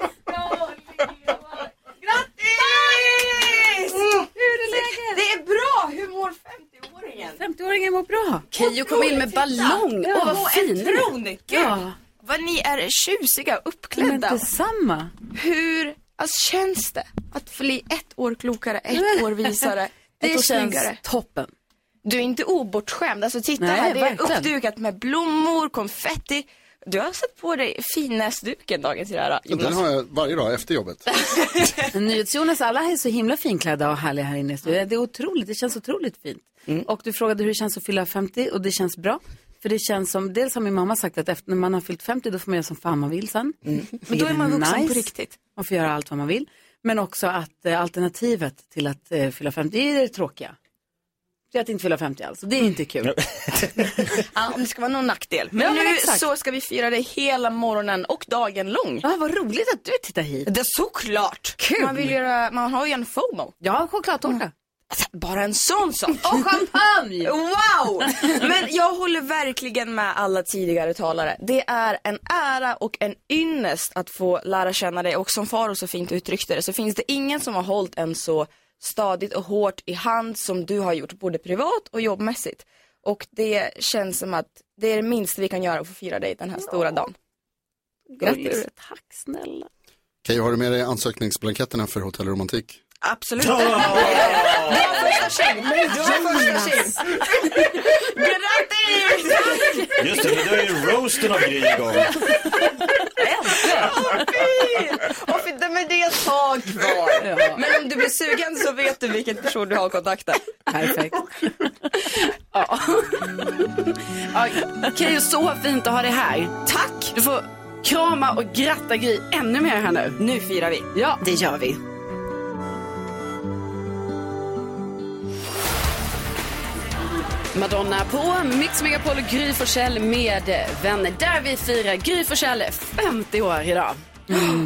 Grattis! Hur är läget? Det är bra! Hur mår 50-åringen? 50-åringen mår bra. Keyyo kom in med ballong. Åh, vad fin är. tron. Gud, Ja. vad ni är tjusiga och Men uppklädda. detsamma. Hur alltså, känns det att bli ett år klokare, ett år visare, Det ett år känns snyggare? toppen. Du är inte obortskämd. Alltså titta Nej, här, det är verkligen. uppdukat med blommor, konfetti. Du har satt på dig finnäsduken dagens röra, Jonas. Den har jag varje dag efter jobbet. NyhetsJonas, alla är så himla finklädda och härliga här inne. Det är otroligt, det känns otroligt fint. Mm. Och du frågade hur det känns att fylla 50 och det känns bra. För det känns som, dels har min mamma sagt att efter när man har fyllt 50 då får man göra som fan man vill sen. Men Mm. då är man vuxen på nice. riktigt. Man får göra allt vad man vill. Men också att eh, alternativet till att eh, fylla 50 det är det tråkiga. Är att inte fylla 50 alls. Det är inte kul. Ja, om det ska vara någon nackdel. Men Ja, men nu exakt. så ska vi fira det hela morgonen och dagen lång. Ja, vad roligt att du tittar hit. Det är såklart. Kul. Man vill göra, man har ju en FOMO. Ja, chokladtårta. Alltså, bara en sån sak. Och champagne! Wow! Men jag håller verkligen med alla tidigare talare. Det är en ära och en ynnest att få lära känna dig och som Faro så fint uttryckte det så finns det ingen som har hållit en så stadigt och hårt i hand som du har gjort både privat och jobbmässigt. Och det känns som att det är det minsta vi kan göra att få fira dig den här stora dagen. Grattis! Tack snälla. Okej, har du med dig ansökningsblanketterna för Hotell Romantik? Absolut. Ja! Du har första tjing. Du har första tjing. Grattis! Just det, nu är ju roasten av Gry igång. Och för, men det är ett tag kvar. Men om du blir sugen så vet du vilken person du har kontaktat. Perfekt. Ja. Ja, Keyyo, så fint att ha dig här. Tack! Du får krama och gratta Gry ännu mer här nu. Nu firar vi. Ja, det gör vi. Madonna på Mix Megapol och Gry Forssell med vänner. Där vi firar Gry Forssell 50 år idag.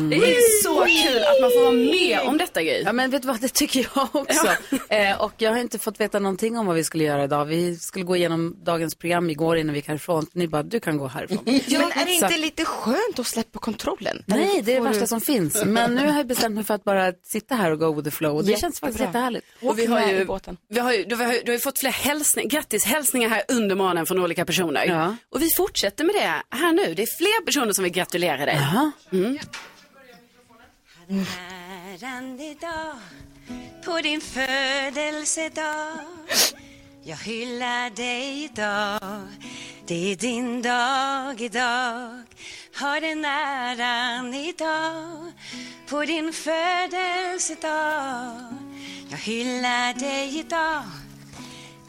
Det är så kul att man får vara med om detta Gry. Ja men vet du vad, det tycker jag också. Eh, och jag har inte fått veta någonting om vad vi skulle göra idag. Vi skulle gå igenom dagens program igår innan vi gick härifrån. Ni bara, du kan gå härifrån. Men är det Så- inte lite skönt att släppa kontrollen? Nej, det är det värsta du- som finns. Men nu har jag bestämt mig för att bara sitta här och go with the flow. Och det känns faktiskt Jättebra. jättehärligt. Och vi har ju, i båten. vi har ju, du, har, ju- du har ju fått flera hälsningar, grattishälsningar här under morgonen från olika personer. Ja. Och vi fortsätter med det här nu. Det är fler personer som vill gratulera dig. Mm. Äran idag på din födelsedag jag hyllar dig idag Det är din dag idag Har den äran idag på din födelsedag Jag hyllar dig idag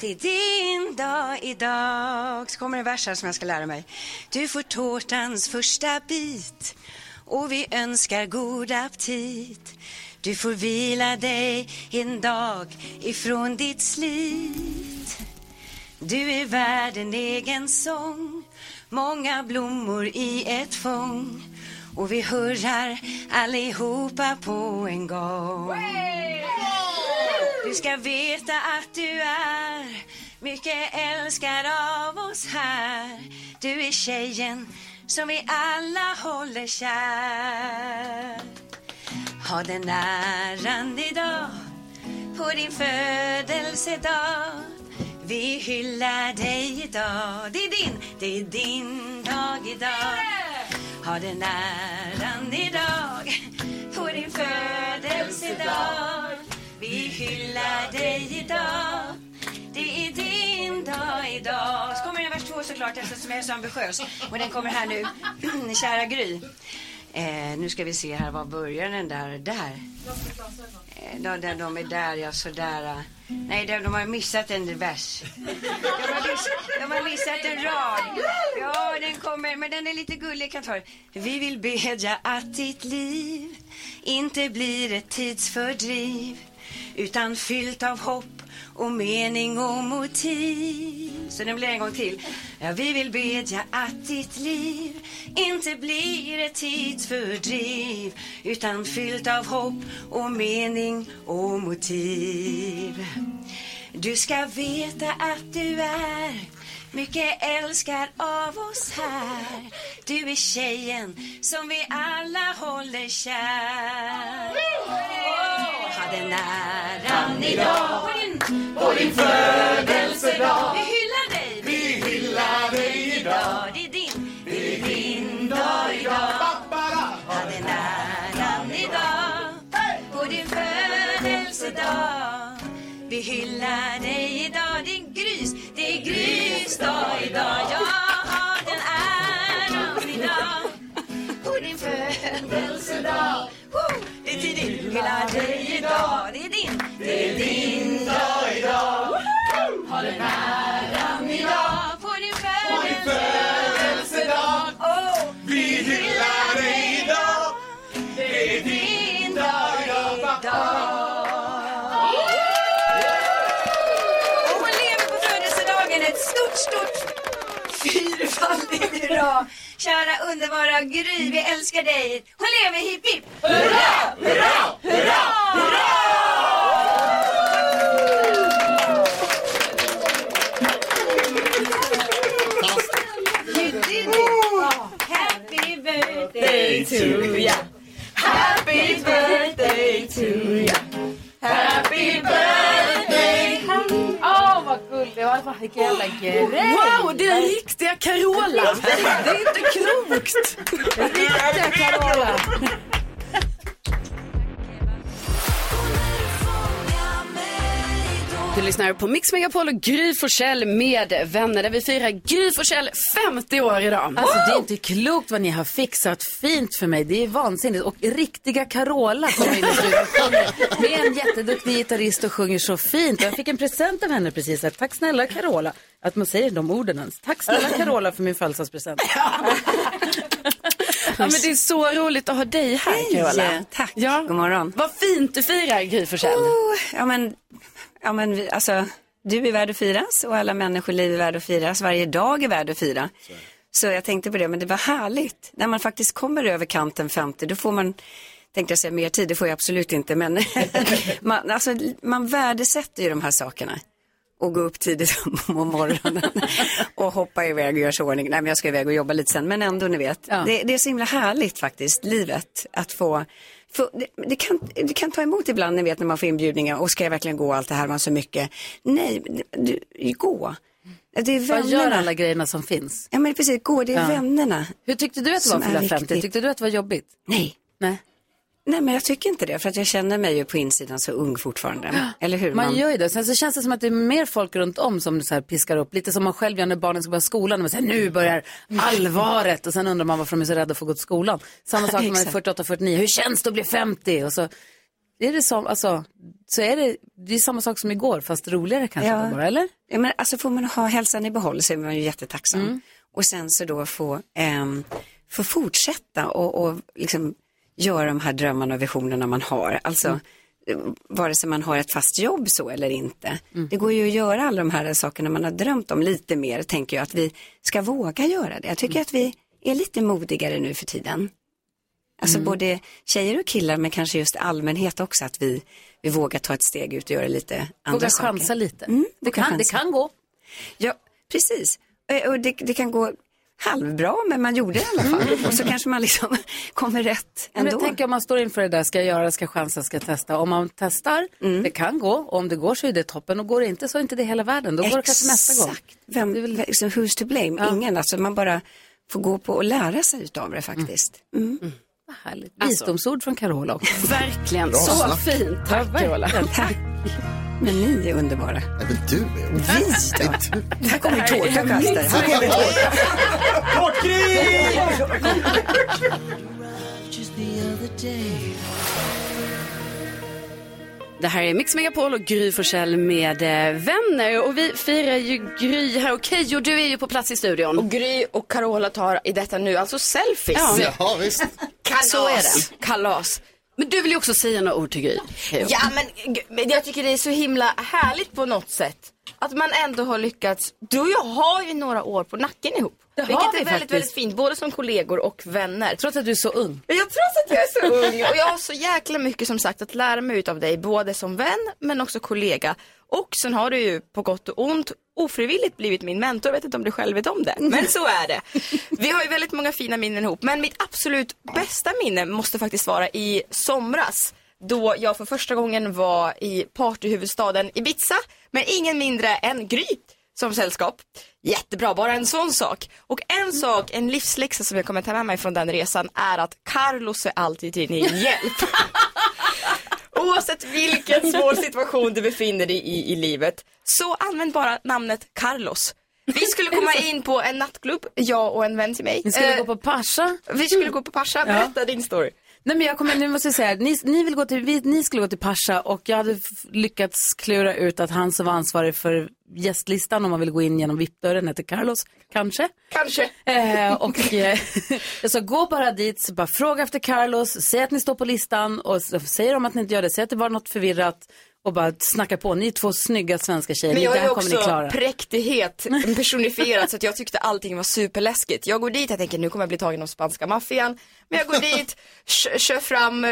det är din dag idag. Så kommer en vers här som jag ska lära mig. Du får tårtans första bit och vi önskar god aptit. Du får vila dig en dag ifrån ditt slit. Du är värd en egen sång, många blommor i ett fång. Och vi hurrar allihopa på en gång. Du ska veta att du är mycket älskad av oss här. Du är tjejen som vi alla håller kär. Ha den äran idag på din födelsedag. Vi hyllar dig idag. Det är din, det är din dag idag. Ha den äran idag på din födelsedag. Vi hyllar dig idag. Det är din dag idag. Så kommer en vers två såklart eftersom jag är så ambitiös. Och den kommer här nu. Kära Gry. Eh, nu ska vi se här, var börjar den där? Där. Eh, de, de, de är där, ja sådär. Nej, de, de har missat en vers. De har, miss, de har missat en rad. Ja, den kommer, men den är lite gullig. Kan ta. Vi vill bedja att ditt liv inte blir ett tidsfördriv utan fyllt av hopp och mening och motiv. Så den blir en gång till. Ja, vi vill bedja att ditt liv inte blir ett tidsfördriv utan fyllt av hopp och mening och motiv. Du ska veta att du är mycket älskad av oss här. Du är tjejen som vi alla håller kär. Åh, ha den äran idag på din, födelsedag. Vi hyllar dig, vi hyllar dig idag. Det är din, det är din dag idag. Ha den äran idag på din födelsedag. Vi hyllar dig idag, det är Grys, det är Grys dag idag. Jag har den äran idag på din födelsedag. Det är din, hyllar dig idag, det är din, det är din idag. Woo! Har den äran idag på din födelsedag. Oh, vi hyllar dig idag, det är din dag idag. stort fyrfaldigt hurra. Kära underbara Gry, vi älskar dig. Hon lever hipp hipp. Hurra, hurra, hurra, You did it. Happy birthday to ya. Happy birthday to ya. Happy birthday. Åh, vad gulligt. Det var vilken jävla grej. Wow, det är riktiga Carola. Det är inte klokt. Riktiga Carola. Du lyssnar på Mix Megapol och Gry Forssell med vänner där vi firar Gry Forssell 50 år idag. Alltså det är inte klokt vad ni har fixat fint för mig. Det är vansinnigt. Och riktiga Carola kommer in i studion med en jätteduktig gitarrist och sjunger så fint. Och Jag fick en present av henne precis. Här. Tack snälla Carola. Att man säger de orden ens. Tack snälla Carola för min födelsedagspresent. Ja, men det är så roligt att ha dig här Hej, Carola. tack. Ja. God morgon. Vad fint du firar Gry Forssell. Oh, ja, men, ja, men vi- alltså, du är värd att firas och alla människoliv är värd att firas. Varje dag är värd att fira. Så jag tänkte på det, men det var härligt. När man faktiskt kommer över kanten 50, då får man, tänkte jag säga mer tid, det får jag absolut inte, men man, alltså, man värdesätter ju de här sakerna. Och gå upp tidigt på morgonen och hoppa iväg och göra sig i ordning. Nej, men jag ska iväg och jobba lite sen, men ändå, ni vet. Det, det är så himla härligt faktiskt, livet, att få för det, det, kan, det kan ta emot ibland, ni vet när man får inbjudningar och ska jag verkligen gå allt det här, man så mycket. Nej, du, gå. Det är Vad vännerna. gör alla grejerna som finns? Ja men precis, gå, det är Ja. vännerna. Hur tyckte du att det var att fylla är 50? viktigt. Tyckte du att det var jobbigt? Nej. Nej. Nej men jag tycker inte det, för att jag känner mig ju på insidan så ung fortfarande. Eller hur? Man gör ju det. Sen så känns det som att det är mer folk runt om som så här piskar upp. Lite som man själv gör när barnen ska börja skolan. Och man säger nu börjar allvaret. Och sen undrar man varför de är så rädda för att gå till skolan. Samma sak när man är Exakt. 48-49. Hur känns det att bli 50? Och så är det som, alltså, så är det, det är samma sak som igår fast roligare kanske Ja. bara, eller? Ja, men alltså får man ha hälsan i behåll så är man ju jättetacksam. Mm. Och sen så då få, ehm, få fortsätta och, och liksom göra de här drömmarna och visionerna man har. Alltså, Mm. eh, vare sig man har ett fast jobb så eller inte. Mm. Det går ju att göra alla de här sakerna man har drömt om lite mer, tänker jag, att vi ska våga göra det. Jag tycker Mm. att vi är lite modigare nu för tiden. Alltså Mm. både tjejer och killar, men kanske just allmänhet också, att vi, vi vågar ta ett steg ut och göra lite andra Våga saker. chansa lite. Mm, Det våga kan- det chansa. kan gå. Ja, precis. Eh, Och det, det kan gå halvbra, men man gjorde det i alla fall. Och så kanske man liksom kommer rätt Men ändå. jag tänker om man står inför det där, ska jag göra, ska jag chansa, ska jag testa. Om man testar, Mm. det kan gå. Och om det går så är det toppen. Och går det inte så är inte det hela världen. Då går det kanske nästa gång. Exakt. Vem, liksom, who's to blame? Ingen. Alltså, man bara får gå på och lära sig utav det faktiskt. Mm. Vad härligt. Visdomsord från Carola också. Verkligen, Bra så snack. fint. Tack Ja, Carola. Tack. Men ni är underbara. Även du är Vi då? Här kommer tårtakaster. Här kommer Det här är Mix Megapol och Gry Forssell med eh, vänner. Och vi firar ju Gry här. Och Keyyo, du är ju på plats i studion. Och Gry och Carola tar i detta nu alltså selfies. Ja. Ja, visst. Kalas. Så är det. Kalas. Men du vill ju också säga några ord till Gry. Ja men, jag tycker det är så himla härligt på något sätt. Att man ändå har lyckats. Du och jag har ju några år på nacken ihop. Det har vilket vi är väldigt, faktiskt. väldigt fint. Både som kollegor och vänner. Trots att du är så ung. Ja, trots att jag är så ung. Och jag har så jäkla mycket som sagt att lära mig utav dig. Både som vän men också kollega. Och sen har du ju på gott och ont ofrivilligt blivit min mentor. Jag vet inte om du själv vet om det. Men så är det. Vi har ju väldigt många fina minnen ihop. Men mitt absolut bästa minne måste faktiskt vara i somras. Då jag för första gången var i partyhuvudstaden Ibiza. Med ingen mindre än Gry som sällskap. Jättebra, bara en sån sak. Och en sak, en livsläxa som jag kommer ta med mig från den resan är att Carlos är alltid till din hjälp. Oavsett vilken svår situation du befinner dig i i livet, så använd bara namnet Carlos. Vi skulle komma in på en nattklubb, jag och en vän till mig. Ni skulle Eh, gå på Pascha. Vi skulle gå på Pascha, berätta din story. Nej men jag kommer, nu måste jag säga, ni, ni, vill gå till, vi, ni skulle gå till Pascha och jag hade lyckats klura ut att han som var ansvarig för gästlistan om man vill gå in genom VIP-dörren heter Carlos, kanske. Kanske. Eh, och eh, jag sa gå bara dit, bara fråga efter Carlos, säg att ni står på listan och så säger de att ni inte gör det, säg att det var något förvirrat och bara snacka på. Ni är två snygga svenska tjejer, Men jag det är här kommer ni också klara. präktighet personifierad så att jag tyckte allting var superläskigt. Jag går dit, jag tänker nu kommer jag bli tagen av spanska maffian. Men jag går dit, kö- kör fram uh,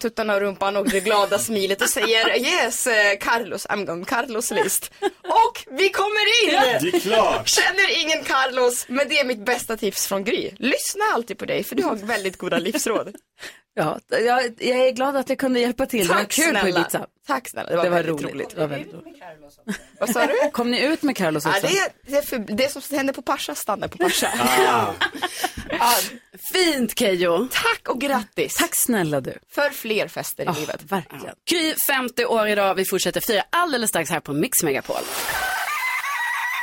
tuttarna och rumpan och det glada smilet och säger yes eh, Carlos, I'm on Carlos list. Och vi kommer in! Det är klart. Känner ingen Carlos, men det är mitt bästa tips från Gry. Lyssna alltid på dig för du har väldigt goda livsråd. Ja, jag, jag är glad att jag kunde hjälpa till. det var Tack kul på snälla. Ibiza. Tack snälla, det var väldigt roligt. Det var väldigt roligt. Vad sa du? Kom ni ut med Carlos Ja, också? det, är, det, är för, det som händer på Pascha stannar på Pascha. Ja, fint Keyyo. Tack och grattis. Tack snälla du. För fler fester i livet. Verkligen. Gry 50 år idag. Vi fortsätter fira alldeles strax här på Mix Megapol.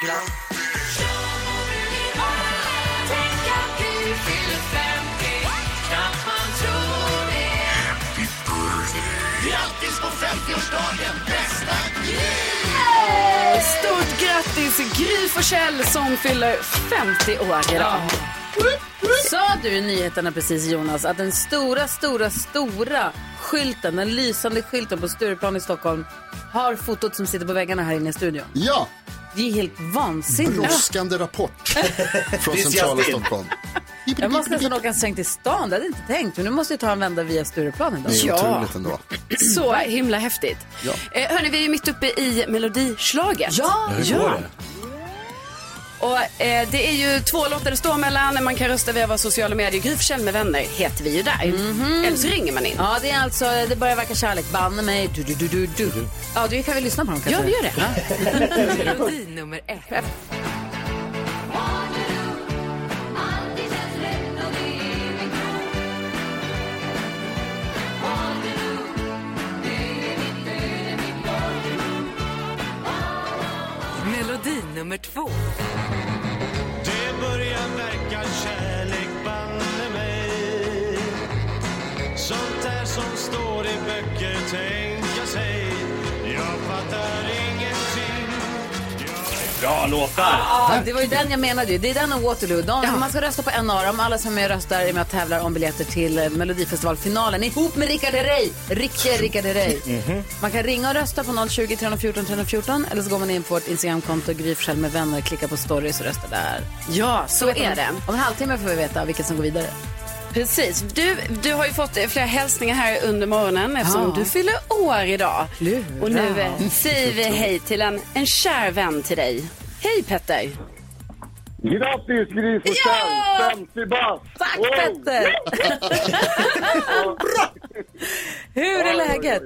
Grattis 50-årsdagen, bästa Stort grattis Gry Forssell som fyller 50 år idag. Sa du i nyheterna precis Jonas att den stora, stora, stora skylten, den lysande skylten på Stureplan i Stockholm har fotot som sitter på väggarna här inne i studion? Ja! Det är helt vansinnigt. Brådskande rapport från centrala. Stockholm. Jag måste nästan åka en sväng till stan, det hade jag inte tänkt. Men nu måste jag ta en vända via Stureplan idag. Det är otroligt ändå. Så himla häftigt. Ja. Eh, hörni, vi är ju mitt uppe i melodislaget. Ja, Hur går det? Och eh, det är ju två låtar det står mellan. Man kan rösta via våra sociala medier. Gry med vänner heter vi ju där. Eller så ringer man in. Ja, det är alltså, det börjar verka kärlek. Banne mig, du, du, du, du, du. Ja, du kan vi lyssna på dem kanske? Ja, vi gör det. Melodi nummer ett. Melodi nummer två. Böcker tänka sig Jag fattar ingenting Bra låtar. Ja, det var ju den jag menade ju. Det är den och Waterloo. De, Man ska rösta på en av dem. Alla som är med röstar är med och tävlar om biljetter till eh, Melodifestivalfinalen ihop med Rickard Herrey. Riktiga Rickard Herrey. Man kan ringa och rösta på 020 314 314 eller så går man in på vårt Instagramkonto Gry med vänner, klickar på stories och röstar där. Ja, så vet är det. Om en halvtimme får vi veta vilket som går vidare. Precis. Du, du har ju fått flera hälsningar här under morgonen eftersom Ja. du fyller år idag. Lura. Och nu eh, säger vi hej till en, en kär vän till dig. Hej Petter! Grattis Gry Forssell, 50 bast! Tack Wow! Petter! Hur är läget?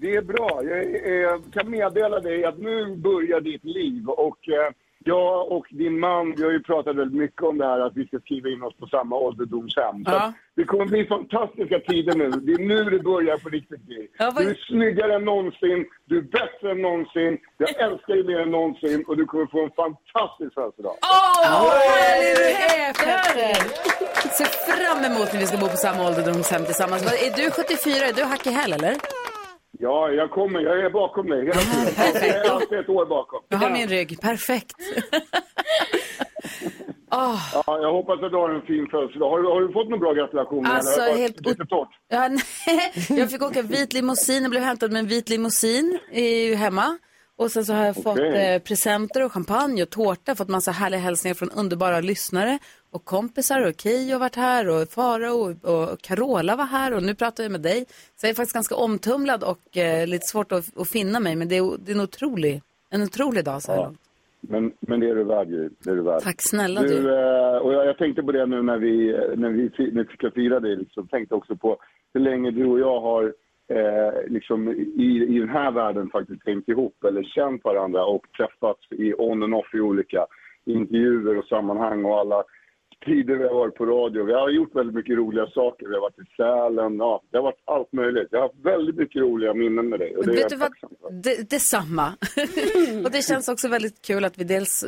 Det är bra. Jag eh, kan meddela dig att nu börjar ditt liv och eh, jag och din man, vi har ju pratat väldigt mycket om det här att vi ska skriva in oss på samma ålderdomshem. Ja. det kommer bli fantastiska tider nu. Det är nu det börjar på riktigt Gry. Ja, vad- Du är snyggare än någonsin, du är bättre än någonsin, jag älskar dig mer än någonsin och du kommer få en fantastisk födelsedag. Åh, vad härlig du är Petter! Ser fram emot när vi ska bo på samma ålderdomshem tillsammans. Vad- Är du 74? Är du hack i häl eller? Ja, jag kommer. Jag är bakom dig hela tiden. Jag är alltid ett år bakom. Jag har min rygg. Perfekt. Ja, jag hoppas att du har en fin födelsedag. Har du, har du fått några bra gratulationer? Alltså, eller? helt lite torrt? Ja, nej. Jag fick åka vit limousin. Jag blev hämtad med en vit limousin i, hemma. Och sen så har jag fått Okej. eh, presenter och champagne och tårta. Fått massa härliga hälsningar från underbara lyssnare och kompisar. Och Keyyo varit här och Farao och, och Carola var här. Och nu pratar jag med dig. Så jag är faktiskt ganska omtumlad och eh, lite svårt att, att finna mig. Men det är, det är en, otrolig, en otrolig dag så här långt. Men, men det är du värd, Gry. Det är du värd. Tack snälla du. du. eh, och jag, jag tänkte på det nu när vi, när vi, när vi ska fira dig. Liksom. Tänkte också på hur länge du och jag har eh, liksom i, i den här världen faktiskt hängt ihop eller känt varandra och träffats i on and off i olika intervjuer och sammanhang och alla tider vi har varit på radio. Vi har gjort väldigt mycket roliga saker. Vi har varit i Sälen. Ja, det har varit allt möjligt. Jag har haft väldigt mycket roliga minnen med dig. Och det är Vet jag du vad? Det, detsamma. och det känns också väldigt kul att vi dels,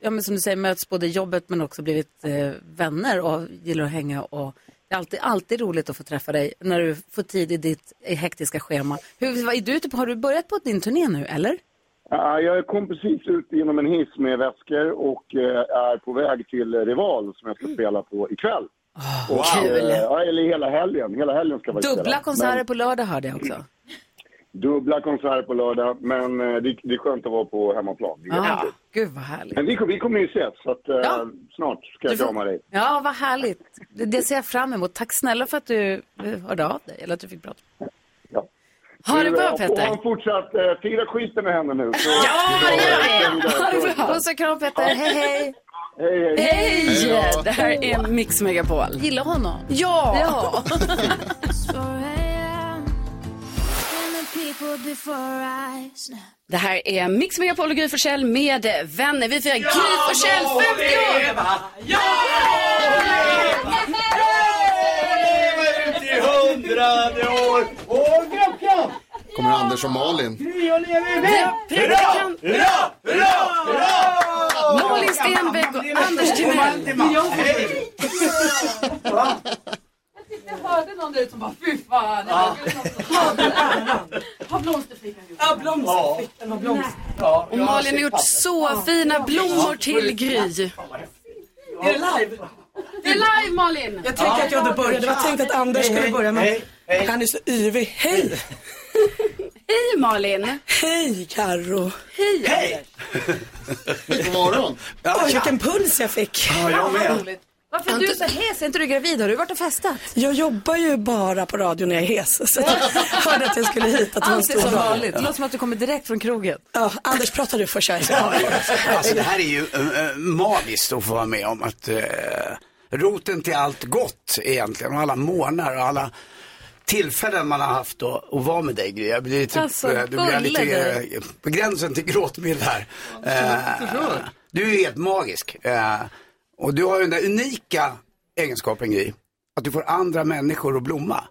ja men som du säger, möts både i jobbet men också blivit eh, vänner och gillar att hänga och det är alltid, alltid roligt att få träffa dig när du får tid i ditt hektiska schema. Hur, är du ute på? Har du börjat på din turné nu eller? Ja, Jag kom precis ut genom en hiss med väskor och eh, är på väg till Rival som jag ska spela på ikväll. och, kul. eh, ja, eller hela helgen. Hela helgen ska jag Dubbla spela. konserter Men- på lördag hörde jag också. dubbla konserter på lördag, men eh, det, det är skönt att vara på hemmaplan. Det är Ja, jättekul. gud vad härligt. Men vi, vi kommer ju ses, så att, eh, snart ska jag får- krama dig. Ja, vad härligt. Det, det ser jag fram emot. Tack snälla för att du hörde av dig, eller att du fick prata. Ha det Du, bra eh, Och Petter. ha en fortsatt, eh, fira skiten med henne nu. Så, Ja, det gör vi. Ha det bra. Puss och kram Petter, hej hej. Hej, hej. Hej! Det här är Mix Megapol. Gillar honom? Ja! Ja. Det här är Mix Megapol och Gry Forssell med vänner. Vi firar Gry Forssell 50 år! i hundrade år! Kommer Anders och Malin. Predikant. Hurra, hurra, hurra! Malin Stenbeck och Anders Timell. Jag hörde någon där ute som bara, fy fan. Har blomsterflickan gjort? Ja, blomsterflickan har blomster. Och Malin har gjort så fina blommor till Gry. Är det live? Det är live Malin! Jag tänkte att jag hade börjat. Det var tänkt att Anders skulle börja men han är så yvig. Hej! Hej Malin! Hej Karo. Hej! God morgon. Oj, vilken puls jag fick. Ja, jag med. Varför är du så hes? Är inte du gravid? Har du varit och festat? Jag jobbar ju bara på radio när jag är hes. Så jag hörde att jag skulle hit, att det var en stor som dag. vanligt. Det låter som att du kommer direkt från krogen. Ja, Anders, pratar du först. Jag Alltså det här är ju äh, magiskt att få vara med om att äh, roten till allt gott egentligen och alla månader och alla tillfällen man har haft att, att vara med dig Gry. Jag blir typ, Alltså, eh, du blir lite eh, på gränsen till gråtmild här. Eh, du är helt magisk. Eh, och du har ju den där unika egenskapen Gry, att du får andra människor att blomma.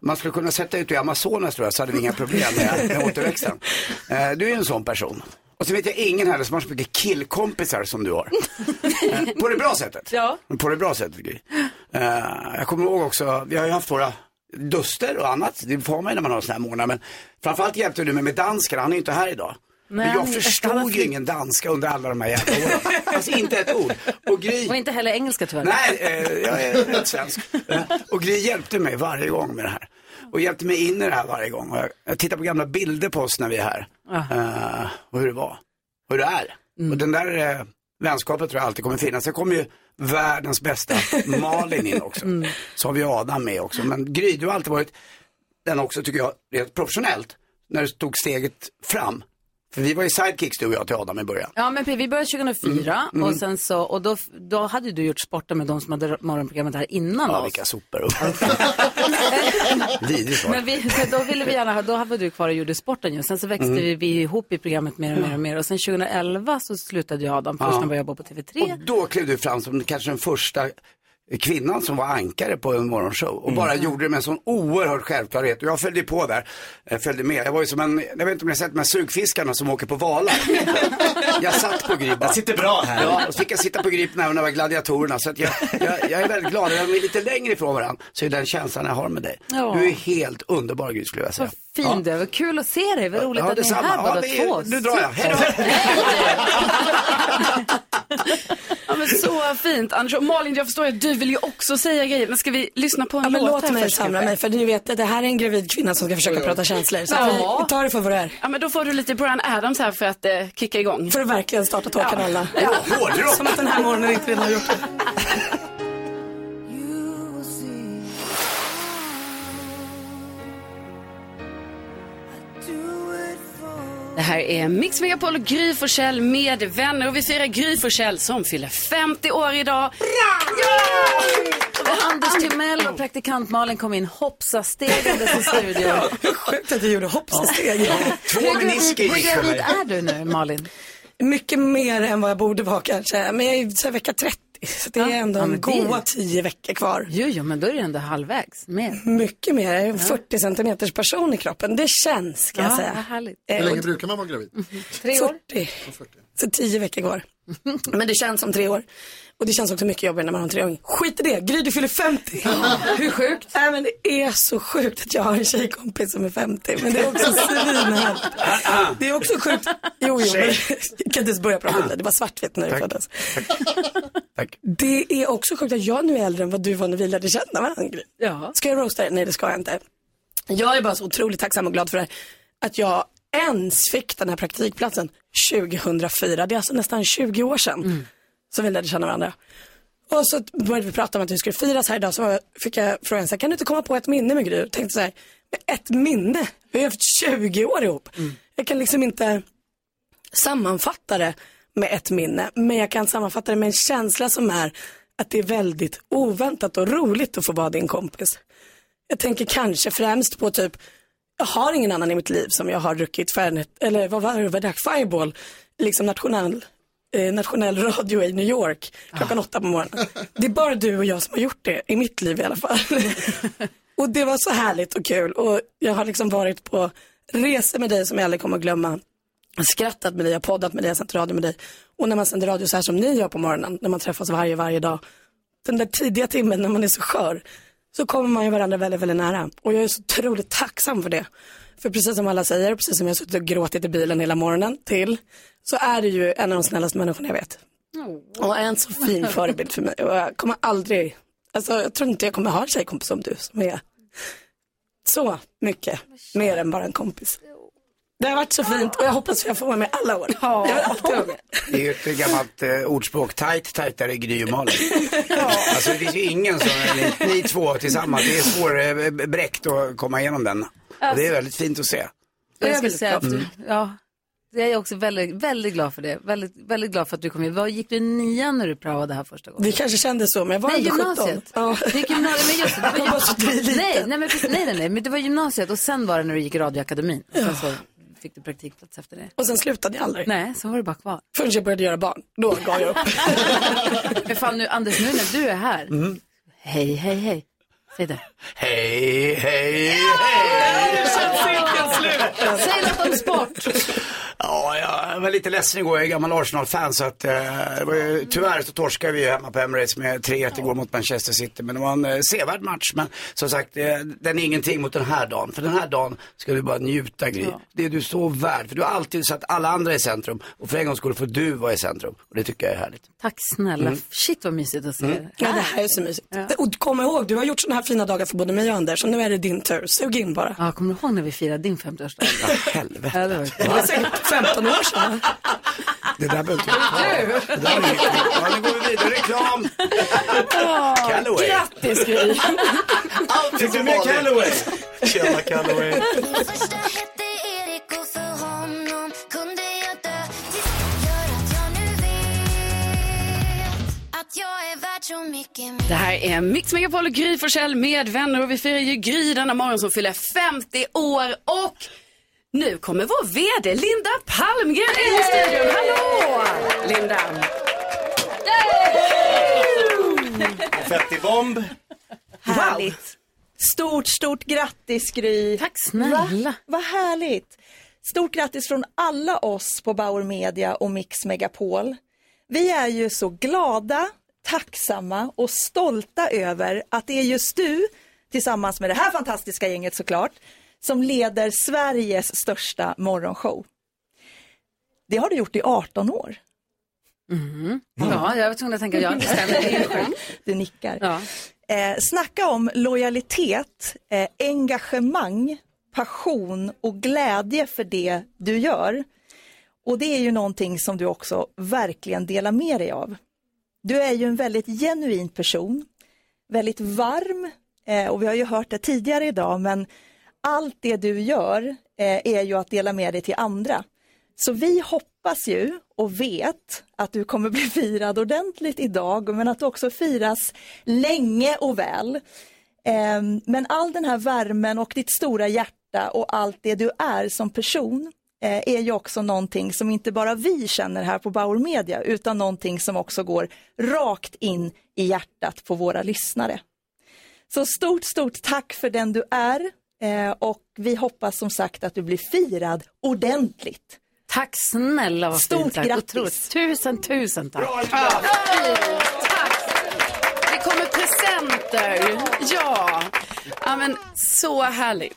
Man skulle kunna sätta ut i Amazonas tror jag så hade vi inga problem med, med återväxten. Eh, du är ju en sån person. Och så vet jag ingen heller som har så mycket killkompisar som du har. Eh, på det bra sättet. Ja. På det bra sättet Gry. Jag kommer ihåg också, vi har ju haft våra duster och annat. Det får man ju när man har sådana här månader. Men framförallt hjälpte du mig med danskarna, han är inte här idag. Nej, men jag förstod ju ingen danska under alla de här jävla åren. Alltså inte ett ord. Och Gry, Och inte heller engelska tyvärr. Nej, eh, jag är rätt svensk. Eh, Och Gry hjälpte mig varje gång med det här. Och hjälpte mig in i det här varje gång. Och jag, jag tittar på gamla bilder på oss när vi är här. Eh, och hur det var. Och hur det är. Mm. Och den där eh, vänskapet tror jag alltid kommer finnas. Sen kommer ju världens bästa Malin in också. Mm. Så har vi Adam med också. Men Gry, du har alltid varit den också tycker jag, rent professionellt. När du tog steget fram. För vi var ju sidekicks du och jag till Adam i början. Ja, men vi började 2004 Mm, mm. och sen så, och då, då hade du gjort sporten med de som hade morgonprogrammet här innan Ja, oss. vilka sopor. Vidrigt var det. Men vi, då ville vi gärna ha, då var du kvar och gjorde sporten ju. Sen så växte Mm. vi, vi ihop i programmet mer och mer och mer. Och sen 2011 så slutade jag Adam först Ja. när jag jobba på TV3. Och då klev du fram som kanske den första kvinnan som var ankare på en morgonshow och bara gjorde det med en sån oerhörd självklarhet. Och jag följde på där, jag följde med. Jag var ju som en, jag vet inte om ni har sett de här sugfiskarna som åker på valar. jag satt på Grip. Jag sitter bra här. Ja, och så fick jag sitta på Grip när det var gladiatorerna. Så att jag, jag, jag är väldigt glad, när vi är lite längre ifrån varandra så är den känslan jag har med dig. Ja. Du är helt underbar Gry skulle jag säga. Fin du är, vad kul att se dig, vad roligt Ja, att ni är här Ja, båda två. nu drar jag. Hej då. Ja, men så fint. Anders och Malin, jag förstår att du vill ju också säga grejer. Men ska vi lyssna på en Ja, men låt låt här mig samla mig för ni vet att det här är en gravid kvinna som ska försöka prata känslor. Så Ja. vi, vi tar det för vad det är. Ja, men då får du lite Brian Adams här för att eh, kicka igång. För att verkligen starta tårkanalerna. Ja. Ja. Som att den här morgonen inte redan har gjort det. Det här är Mix Megapol och Gry Forssell med vänner och vi firar Gry Forssell som fyller 50 år idag. Och Anders Timell och praktikant Malin kom in hoppsa-stegandes i studion. Sjukt att du gjorde hoppsasteg. Två Hur menisker gick Hur gravid är du nu, Malin? Mycket mer än vad jag borde vara kanske. Men jag är så här vecka 30. Så det är ändå Ja, en goa 10 veckor kvar. Jo, jo, men då är det ändå halvvägs. Mer. Mycket mer. Jag är en 40 centimeters person i kroppen. Det känns ska jag Ja, säga. härligt. Eh, Hur länge brukar man vara gravid? Tre år? 40. Så 10 veckor kvar. Men det känns som tre år. Och det känns också mycket jobbigare när man har en treåring. Skit i det, Gry du fyller 50. Hur sjukt? Nej men det är så sjukt att jag har en tjejkompis som är 50. Men det är också svinhärligt. Det är också sjukt. Jo, jo, men jag kan inte ens börja prata om det. Det var svartvitt när du föddes. Det är också sjukt att jag nu är äldre än vad du var när vi lärde känna varandra. Gry. Ja. Ska jag roasta dig? Nej det ska jag inte. Jag är bara så otroligt tacksam och glad för det här. att jag ens fick den här praktikplatsen 2004. Det är alltså nästan 20 år sedan som vi lärde känna varandra. Och så började vi prata om att vi skulle firas här idag. Så fick jag frågan, så här, kan du inte komma på ett minne med Gry? Tänkte så här, "Men ett minne? Vi har haft 20 år ihop. Jag kan liksom inte sammanfatta det med ett minne. Men jag kan sammanfatta det med en känsla som är att det är väldigt oväntat och roligt att få vara din kompis. Jag tänker kanske främst på typ, jag har ingen annan i mitt liv som jag har druckit Fernet, eller vad var det, Fireball, liksom nationell, eh, nationell radio i New York klockan åtta på morgonen. Det är bara du och jag som har gjort det, i mitt liv i alla fall. och det var så härligt och kul och jag har liksom varit på resor med dig som jag aldrig kommer att glömma. Skrattat med dig, jag har poddat med dig, jag har sänt radio med dig. Och när man sänder radio så här som ni gör på morgonen, när man träffas varje, varje dag. Den där tidiga timmen när man är så skör, så kommer man ju varandra väldigt, väldigt nära. Och jag är så otroligt tacksam för det. För precis som alla säger, precis som jag har suttit och gråtit i bilen hela morgonen till, så är det ju en av de snällaste människorna jag vet. Och en så fin förebild för mig. Och jag kommer aldrig, alltså jag tror inte jag kommer ha en tjejkompis som du som är så mycket mer än bara en kompis. Det har varit så fint och jag hoppas att jag får vara med alla år. Jag vill alltid vara med. Det är ju ett gammalt eh, ordspråk, tajt, tajtare Gry och Malin. Alltså det finns ju ingen som, ni, ni två tillsammans, det är svårbräckt att komma igenom den. Och det är väldigt fint att se. Jag skulle säga att du, ja, jag är också väldigt, väldigt glad för det. Väldigt, väldigt glad för att du kom hit. Vad gick du i nian när du praoade här första gången? Vi kanske kände så, men jag var Nej, ändå 17. gymnasiet. Ja. Du gick gymnasiet, men just det, det var Jag nej, nej, men nej, nej, nej, men det var gymnasiet och sen var det när du gick i radioakademin. Och sen så fick du praktikplats efter det. Och sen slutade jag aldrig. Nej, så var det bara kvar. Förrän jag började göra barn. Då gav jag upp. Men fan nu, Anders, nu när du är här. Mm. Hej, hej, hej. Säg det. Hej, hej, Säg något om sport. Ja, jag var lite ledsen igår. Jag är gammal Arsenal-fan så att eh, ju, tyvärr så torskade vi ju hemma på Emirates med 3-1 igår mot Manchester City. Men det var en eh, sevärd match. Men som sagt, eh, den är ingenting mot den här dagen. För den här dagen ska du bara njuta Gry. Det är du så värd. För du har alltid satt alla andra i centrum. Och för en gång skulle får du vara i centrum. Och det tycker jag är härligt. Tack snälla. Mm. Shit vad mysigt att se Mm. det. Ja, det här är så mysigt. Och kom ihåg, du har gjort sådana här fina dagar för både mig och Anders. Och nu är det din tur. Sug in bara. Ja, kommer du ihåg när vi firade din 50-årsdag? Ja, helvete. Det var säkert 15 år sedan. Det där behöver inte... Det där är inget. Ja, nu går vi vidare. Reklam. Callaway. Grattis Gry. Fick du med Callaway? Tjena Callaway. Det här är Mix Megapol och Gry Forssell med vänner och vi firar ju Gry denna morgon som fyller 50 år och nu kommer vår VD Linda Palmgren in i studion. Hallå! Linda! Konfettibomb. Härligt. Stort, stort grattis Gry. Tack snälla. Va? Vad härligt. Stort grattis från alla oss på Bauer Media och Mix Megapol. Vi är ju så glada, tacksamma och stolta över att det är just du, tillsammans med det här fantastiska gänget såklart, som leder Sveriges största morgonshow. Det har du gjort i 18 år. Mhm. Ja, jag var tvungen att tänka, ja det stämmer. Det är sjukt. Du nickar. Ja. Eh, snacka om lojalitet, eh, engagemang, passion och glädje för det du gör. Och det är ju någonting som du också verkligen delar med dig av. Du är ju en väldigt genuin person, väldigt varm eh, och vi har ju hört det tidigare idag men allt det du gör eh, är ju att dela med dig till andra. Så vi hoppas ju och vet att du kommer bli firad ordentligt idag men att du också firas länge och väl. Eh, men all den här värmen och ditt stora hjärta och allt det du är som person är ju också någonting som inte bara vi känner här på Bauer Media utan någonting som också går rakt in i hjärtat på våra lyssnare. Så stort, stort tack för den du är eh, och vi hoppas som sagt att du blir firad ordentligt. Tack snälla vad Stort fint sagt. grattis. Otroligt. Tusen, tusen tack. Ja, fint. Tack! Det kommer presenter. Ja. ja, men så härligt.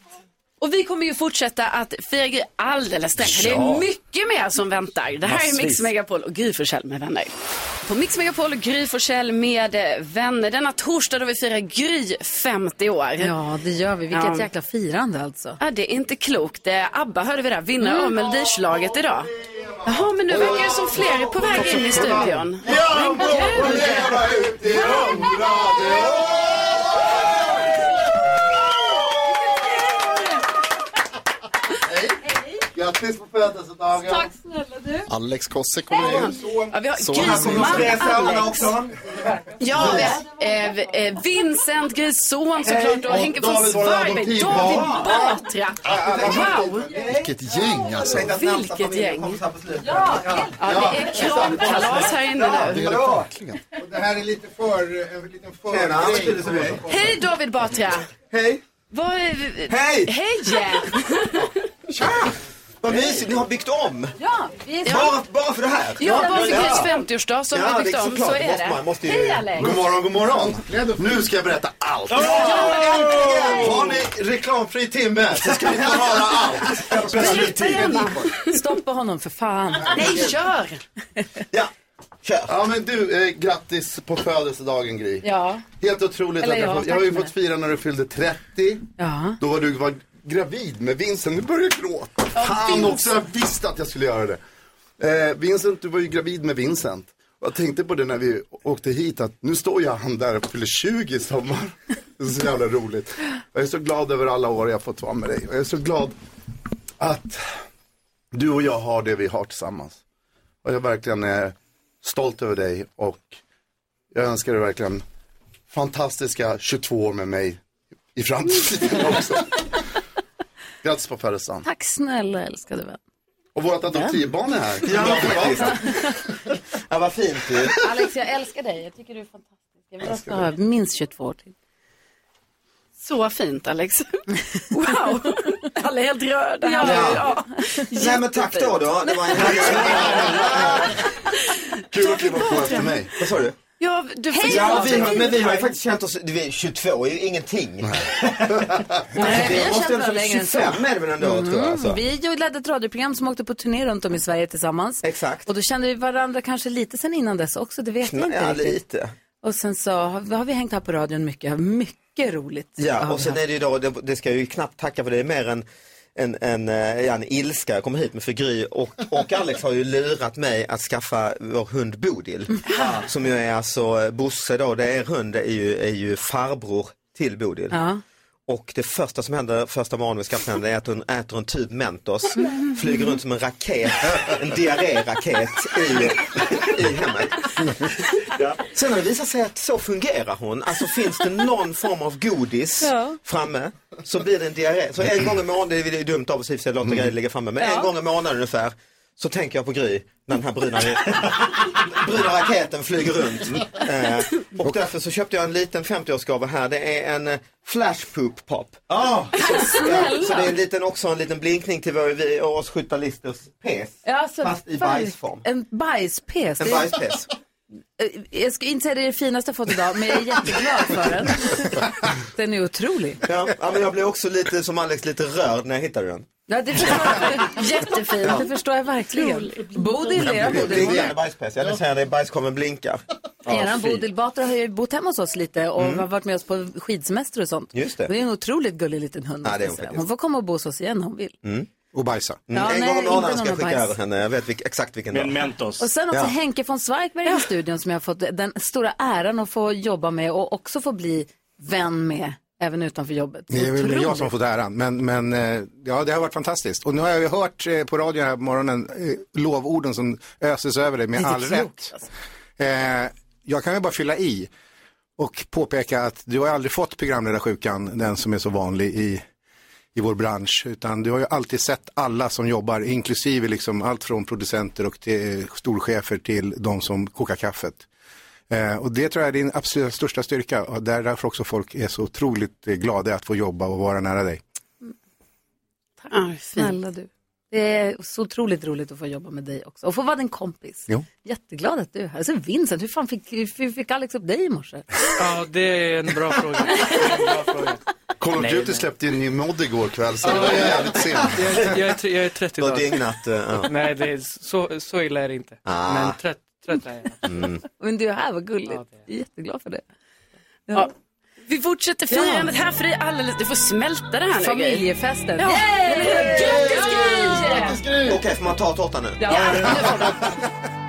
Och vi kommer ju fortsätta att fira Gry alldeles strax. Det Ja. är mycket mer som väntar. Det här är Mix Massvis. Megapol och Gry Forssell med vänner. på Mix Megapol och Gry Forssell med eh, vänner. Denna torsdag då vi firar Gry 50 år. Ja, det gör vi. Vilket Ja. jäkla firande alltså. Ja, det är inte klokt. Eh, ABBA hörde vi där, vinnare Mm. av Melodislaget idag. Jaha, men nu verkar det som fler är på väg in i studion. Jag får gud. leva ut i hundrade Grattis på födelsedagen. Tack snälla du. Alex Kosse kommer in. Ja, vi har Så Grys här kommer man de tre sönerna Alex. också. Ja, vi har, eh, eh, Vincent, Grys son såklart och Henke von David, våra Svarberg. adoptivbarn. David Batra. Wow! Vilket gäng alltså. Vilket gäng. Ja, ja, det är kramkalas här inne Det nu. är det verkligen. Det här är lite för, en liten för Tjena, vad kul att se dig. Hej David Batra. Hej. Vad är... Hej. Hej! Vad mysigt, ni har byggt om. Ja, vi är Bara, bara för det här? Ja, bara för Grys 50-årsdag så har vi byggt om. Så Det är det. man- måste ju- Hej Alex! God morgon, god morgon. Nu ska jag berätta allt. Ja, äntligen! Har ni reklamfri timme så ska ni få höra allt. Berätta gärna. Stoppa honom för fan. Nej, kör! Ja, kör. Ja men du, eh, grattis på födelsedagen Gry. Ja. Helt otroligt. Eller att jag, ja, jag har ju fått fira när du fyllde 30. Ja. Då var du var gravid med Vincent. Nu börjar jag gråta. Fan också, jag visste att jag skulle göra det. Eh, Vincent, du var ju gravid med Vincent. Och jag tänkte på det när vi åkte hit att nu står jag han där och fyller 20 i sommar. Det är så jävla roligt. Jag är så glad över alla år jag fått vara med dig. Och jag är så glad att du och jag har det vi har tillsammans. Och jag är verkligen är stolt över dig och jag önskar dig verkligen fantastiska 22 år med mig i framtiden också. Grattis på födelsedagen. Tack snälla älskade vän. Och vårt adoptivbarn är här. Ja, Ja, vad fint ju. Alex, jag älskar dig. Jag tycker du är fantastisk. Jag vill också ha minst 22 år till. Så fint Alex. Wow, alla är helt rörda. Ja. Ja. Nej men tack då. då. Det var en Kul att kliva på efter mig. Vad sa du? Ja, du får Ja, vi har, men vi har ju faktiskt känt oss, vi är 22 är ju ingenting. Nej, vi det har känt varandra längre än så. 25 är det väl ändå tror jag. Alltså. Vi ledde ett radioprogram som åkte på turné runt om i Sverige tillsammans. Exakt. Och då kände vi varandra kanske lite sen innan dess också, det vet jag inte Ja, riktigt. lite. Och sen så har, har vi hängt här på radion mycket, mycket roligt. Ja, och vi sen är det ju då, det, det ska jag ju knappt tacka för det är mer en en, en, eh, en ilska jag kommer hit med för Gry och, och Alex har ju lurat mig att skaffa vår hund Bodil. Som ju är alltså, Bosse då, det är hund, är ju, är ju farbror till Bodil. Ja. Och det första som händer första morgonen vi skaffar henne är att hon äter en tub Mentos, flyger runt som en raket, en diarréraket i, i hemmet. Sen har det visat sig att så fungerar hon. Alltså finns det någon form av godis Ja. framme så blir det en diarré. Så en gång i månaden, det är dumt av oss i och för sig att låta grejer ligga framme, men en gång i månaden ungefär så tänker jag på Gry när den här bruna, bruna raketen flyger runt. Eh, och därför så köpte jag en liten 50-årsgåva här. Det är en eh, flash poop pop. Ah, Ja, så det är en liten, också en liten blinkning till vår, vi, oss skyttalisters pes. Ja, så Fast i bajsform. En bajspes. En bajspes. Eh, Jag ska inte säga det är det finaste jag fått idag, men jag är jätteglad för den. Den är otrolig. Ja, men jag blev också lite som Alex, lite rörd när jag hittade den. Ja, det förstår jag. Jättefint, det förstår jag verkligen. Bodil, era Det Bodil, är en bajspes. Jag vill säga det, bajskorven blinkar. eran. Bodil Batra har ju bott hemma hos oss lite och Mm. har varit med oss på skidsemester och sånt. Just det. Det är en otroligt gullig liten hund. Ja, det är måste hon jag säga. faktiskt. hon får komma och bo hos oss igen om hon vill. Mm. Och bajsa. Mm. Ja, en nej, gång inte månaden någon ska jag skicka bajs. över henne. Jag vet vilk, exakt vilken dag. Mentos. Och sen också Ja. Henke von Zweigbergk i studion som jag har fått den stora äran att få jobba med och också få bli vän med även utanför jobbet. Det är väl jag som har fått äran, men, men eh, ja, det har varit fantastiskt. Och nu har jag ju hört eh, på radion här på morgonen eh, lovorden som öses över dig med all rätt. alltså. Jag kan ju bara fylla i och påpeka att du har aldrig fått programledarsjukan, den som är så vanlig i, i vår bransch, utan du har ju alltid sett alla som jobbar, inklusive liksom allt från producenter och till storchefer till de som kokar kaffet. Eh, och det tror jag är din absolut största styrka och där- därför också folk är så otroligt eh, glada att få jobba och vara nära dig. Ah, Snälla du. Det är så otroligt roligt att få jobba med dig också och få vara din kompis. Jo. Jätteglad att du är här. Alltså Vincent, hur fan fick, hur fick Alex upp dig i morse? Ja, det är en bra fråga. Det är en bra fråga. Call of Nej, Duty nej. släppte ju en ny mod igår kväll så det var jävligt sent. Jag är, jag är, jag är 30 Du har dagar. dignat, eh, ja. Nej, det är, så, så illa är det inte. Ah. Men 30, trött är. Mm. Men du är här, vad gulligt. Jag är jätteglad för det. Ja. Vi fortsätter firandet här för dig alldeles. Du får smälta det här nu. Familjefesten. Ja. Grattis Gry! Okej, får man ta tårtan nu? Ja.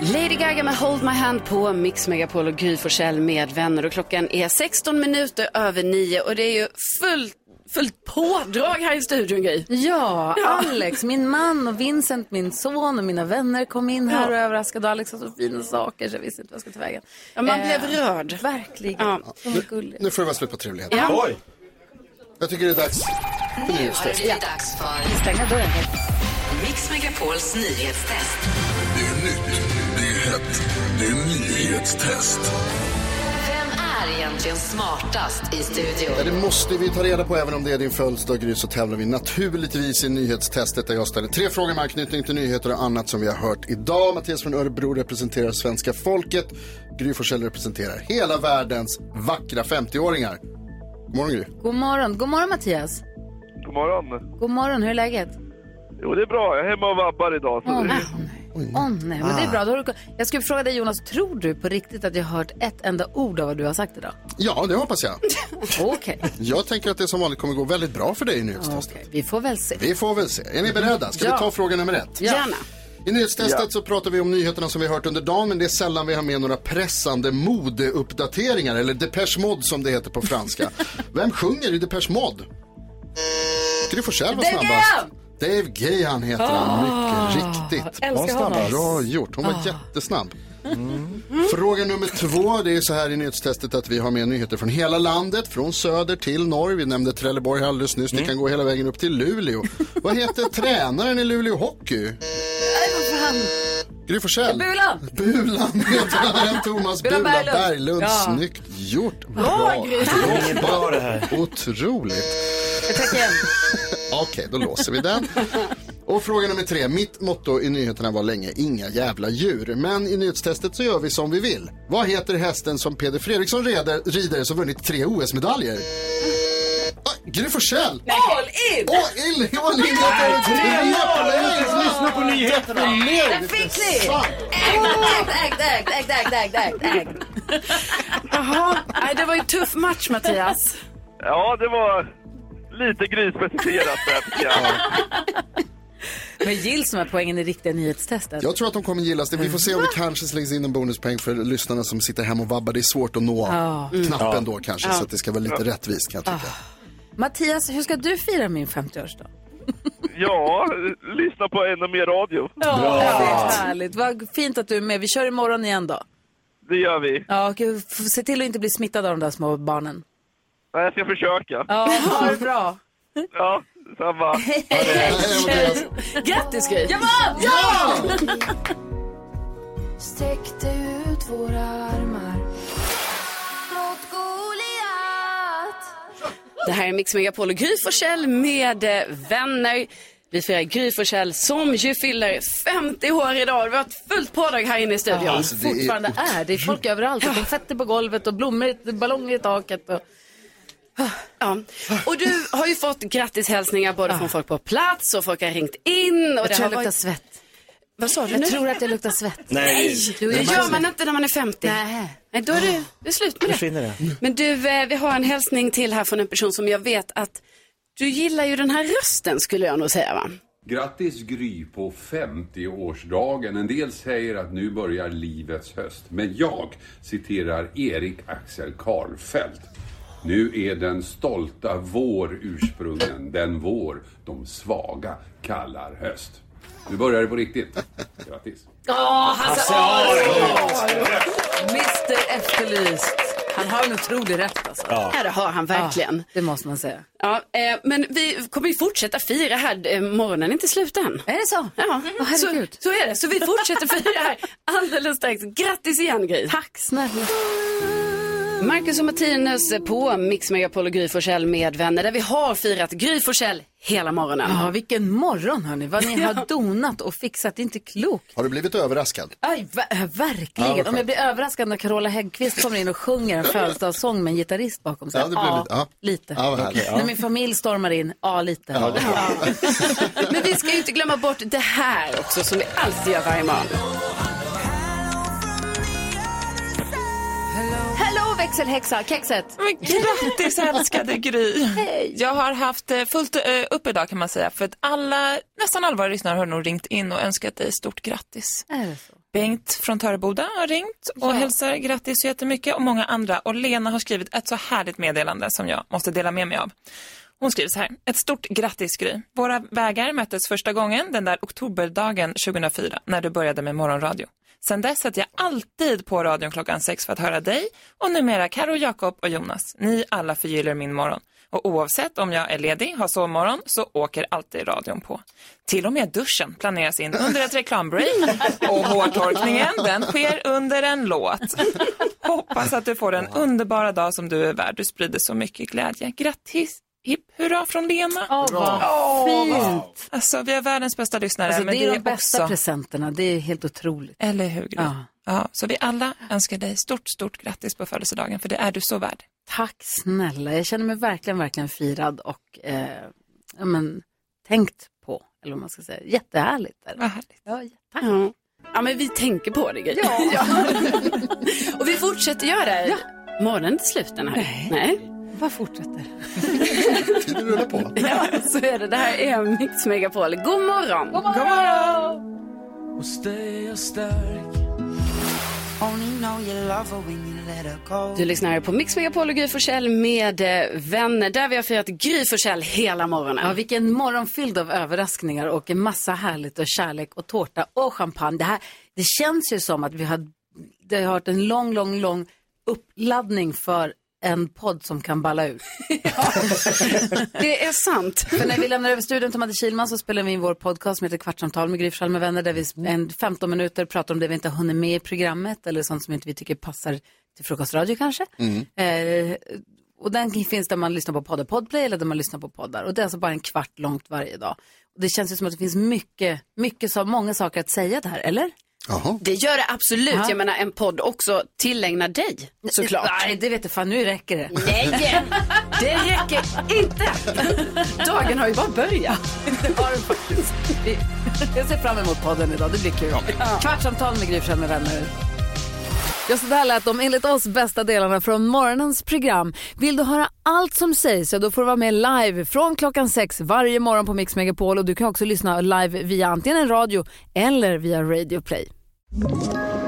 Lady Gaga med Hold My Hand på Mix Megapol och Gry Forssell med vänner. Och klockan är 16 minuter över nio och det är ju fullt, fullt pådrag här i studion Gry. Ja, Ja. Alex, min man och Vincent, min son och mina vänner kom in här Ja. och överraskade. Alex har så fina saker så jag visste inte vad jag skulle ta vägen. Ja, man Eh, blev rörd. Verkligen. Ja. Gulligt. Nu får det vara slut på trevligheten. Ja. Oj! Jag tycker det är dags för Nu har nyhetstest. det dags för Stänga dörren. Mix Megapols nyhetstest. Det är nytt, det är hett, det är nyhetstest. Är egentligen smartast i studion? Ja, det måste vi ta reda på även om det är din födelsedag Gry så tävlar vi naturligtvis i nyhetstestet där jag ställer tre frågor med anknytning till nyheter och annat som vi har hört idag. Mattias från Örebro representerar svenska folket. Gry Forssell representerar hela världens vackra 50-åringar. God morgon Gry. God morgon. God morgon Mattias. God morgon. God morgon, hur är läget? Jo, det är bra. Jag är hemma och vabbar idag. Så Åh, det... nej. Åh nej, men det är bra. Då har du... Jag skulle fråga dig Jonas, tror du på riktigt att jag har hört ett enda ord av vad du har sagt idag? Ja, det hoppas jag. Okej, Jag tänker att det som vanligt kommer gå väldigt bra för dig i nyhetstestet. Okej, vi får väl se. Vi får väl se. Är ni beredda? Ska Ja. vi ta fråga nummer ett? Ja. Gärna. I nyhetstestet Ja. så pratar vi om nyheterna som vi har hört under dagen men det är sällan vi har med några pressande modeuppdateringar eller Depeche Mode som det heter på franska. Vem sjunger i Depeche Mode? Gry Forssell var Dave snabbast. Dave Gahan heter han, mycket riktigt. älskar honom. Bra gjort, hon var Ah. jättesnabb. Fråga nummer två, det är så här i nyhetstestet att vi har med nyheter från hela landet, från söder till norr. Vi nämnde Trelleborg alldeles nyss, det kan gå hela vägen upp till Luleå. Vad heter tränaren i Luleå Hockey? Nej, vad fan. Gry Forssell. Bulan. Bulan heter Thomas Bulan Bulan Berglund. Berglund. Ja. Snyggt gjort. Bra, Gry. Bra, Det är bra det här. Otroligt. Jag tackar igen. Okej, då låser vi den. Och fråga nummer tre. Mitt motto i nyheterna var länge inga jävla djur. Men i nyhetstestet så gör vi som vi vill. Vad heter hästen som Peder Fredriksson rider, rider som vunnit tre OS-medaljer? Ah, Gry Forssell! All in! All in! All in! Nej, tre mål! Lyssna på nyheterna! Det fick ni! Ägd, ägd, ägd, ägd, ägd, ägd, ägd. Jaha, det var ju en tuff match Mattias. Ja, det var lite där jag. Men gills de här poängen i riktiga nyhetstestet? Jag tror att de kommer gillas det. Vi får se om det kanske slängs in en bonuspeng för lyssnarna som sitter hemma och vabbar. Det är svårt att nå Ja. Mm. knappen då kanske Ja. så att det ska vara lite rättvist kan jag tycka. Mattias, hur ska du fira min 50-årsdag? Ja, lyssna på ännu mer radio. Ja, det är härligt. Vad fint att du är med. Vi kör imorgon igen då. Det gör vi. Ja, och se till att inte bli smittad av de där små barnen. Ja, Jag ska försöka. Ja, ha det bra. Ja, samma. Grattis Gry! Jag vann! Ja! Sträckte ut våra armar Det här är Mix Megapol och Gry Forssell med eh, vänner. Vi firar Gry Forssell som ju fyller 50 år idag. Vi har ett fullt pådrag här inne i studion. Ja, alltså, det är- fortfarande är. Det är folk överallt. Och konfetti på golvet och blommor, i- ballonger i taket. Och... Ja. Och du har ju fått grattishälsningar både från folk på plats och folk har ringt in. Och Jag det tror har jag luktar varit... svett. Vad sa du Jag nu? tror att jag luktar svett. Nej, Jo, det gör man inte när man är 50. Nej. Nej, då är det, det är slut med det. Försvinner det. Men du, eh, vi har en hälsning till här från en person som jag vet att du gillar ju den här rösten skulle jag nog säga va? Grattis Gry på 50-årsdagen. En del säger att nu börjar livets höst. Men jag citerar Erik Axel Karlfeldt. Nu är den stolta vår ursprungen, den vår de svaga kallar höst. Nu börjar det på riktigt. Grattis. Åh, Hasse Hasse Aro! Mr Efterlyst. Han har en otrolig rätt alltså. Ja, det har han verkligen. Ja, det måste man säga. Ja, eh, men vi kommer ju fortsätta fira här. Eh, morgonen är inte slut än. Är det så? Ja, Åh, så, herregud. så är det. Så vi fortsätter fira här alldeles strax. Grattis igen Gry. Tack snälla. Marcus och Martinus på Mix Megapol och Gry Forssell med vänner där vi har firat Gry Forssell hela morgonen. Ja, vilken morgon hörni. Vad ni har donat och fixat, det är inte klokt. Har du blivit överraskad? Aj, ver- verkligen. Ja, Om jag blir överraskad när Carola Häggkvist kommer in och sjunger en födelsedagssång med en gitarrist bakom sig. Ja, det blir lite- ja. lite. Ja, härligt. När min familj stormar in, ja lite. Ja, Men vi ska ju inte glömma bort det här också som vi alltid gör varje morgon. Hello växelhäxa, kexet. Men grattis älskade Gry. Jag har haft eh, fullt eh, upp idag kan man säga för att alla, nästan alla våra lyssnare har nog ringt in och önskat dig stort grattis. Bengt från Töreboda har ringt och hälsar grattis så jättemycket och många andra. Och Lena har skrivit ett så härligt meddelande som jag måste dela med mig av. Hon skriver så här. Ett stort grattis Gry. Våra vägar möttes första gången den där oktoberdagen 2004 när du började med morgonradio. Sen dess sätter jag alltid på radion klockan sex för att höra dig och numera Karo, Jakob och Jonas. Ni alla förgyller min morgon. Och oavsett om jag är ledig, har sovmorgon, så åker alltid radion på. Till och med duschen planeras in under ett reklambreak och hårtorkningen den sker under en låt. Hoppas att du får en underbara dag som du är värd. Du sprider så mycket glädje. Grattis! Hipp hurra från Lena. Åh, vad Åh, fint. Alltså vi är världens bästa lyssnare. Alltså, men det är de bästa också... presenterna, det är helt otroligt. Eller hur? Ja. Ja, så vi alla önskar dig stort, stort grattis på födelsedagen, för det är du så värd. Tack snälla, jag känner mig verkligen, verkligen firad och eh, ja, men, tänkt på, eller vad man ska säga. Jättehärligt. Är det. Vad härligt. Ja, tack. Ja. ja, men vi tänker på det Gry. Ja. och vi fortsätter göra det. Morgonen är inte slut den här. Nej. Nej. Vad fortsätter? Tiden rullar på. Ja, så är det. Det här är Mix Megapol. God morgon! God morgon! God morgon! Stark Du lyssnar på Mix Megapol och Gry Forssell med eh, vänner där vi har firat Gry Forssell hela morgonen. Ja, vilken morgon fylld av överraskningar och en massa härligt och kärlek och tårta och champagne. Det, här, det känns ju som att vi har, det har varit en lång, lång, lång uppladdning för en podd som kan balla ut. Det är sant. För när vi lämnar över studion till Madde Kilman så spelar vi in vår podcast som heter Kvartsamtal med Gry Forssell med vänner där vi en 15 minuter pratar om det vi inte har hunnit med i programmet eller sånt som inte vi tycker passar till frukostradio kanske. Eh, och den finns där man lyssnar på poddar, Podplay eller där man lyssnar på poddar. Och det är alltså bara en kvart långt varje dag. Och det känns ju som att det finns mycket, mycket så, många saker att säga där, eller? Det gör det absolut. Ja. Jag menar en podd också tillägnar dig såklart. Nej, det vet jag fan, nu räcker det. Nej, det räcker inte. Dagen har ju bara börjat. Det har den faktiskt. Vi- Jag ser fram emot podden idag, det blir kul. Kvartsamtal med Gry med vänner. Ja, så där lät de enligt oss bästa delarna från morgonens program. Vill du höra allt som sägs så då får du vara med live från klockan sex varje morgon på Mix Megapol och du kan också lyssna live via antingen en radio eller via Radio Play. Ett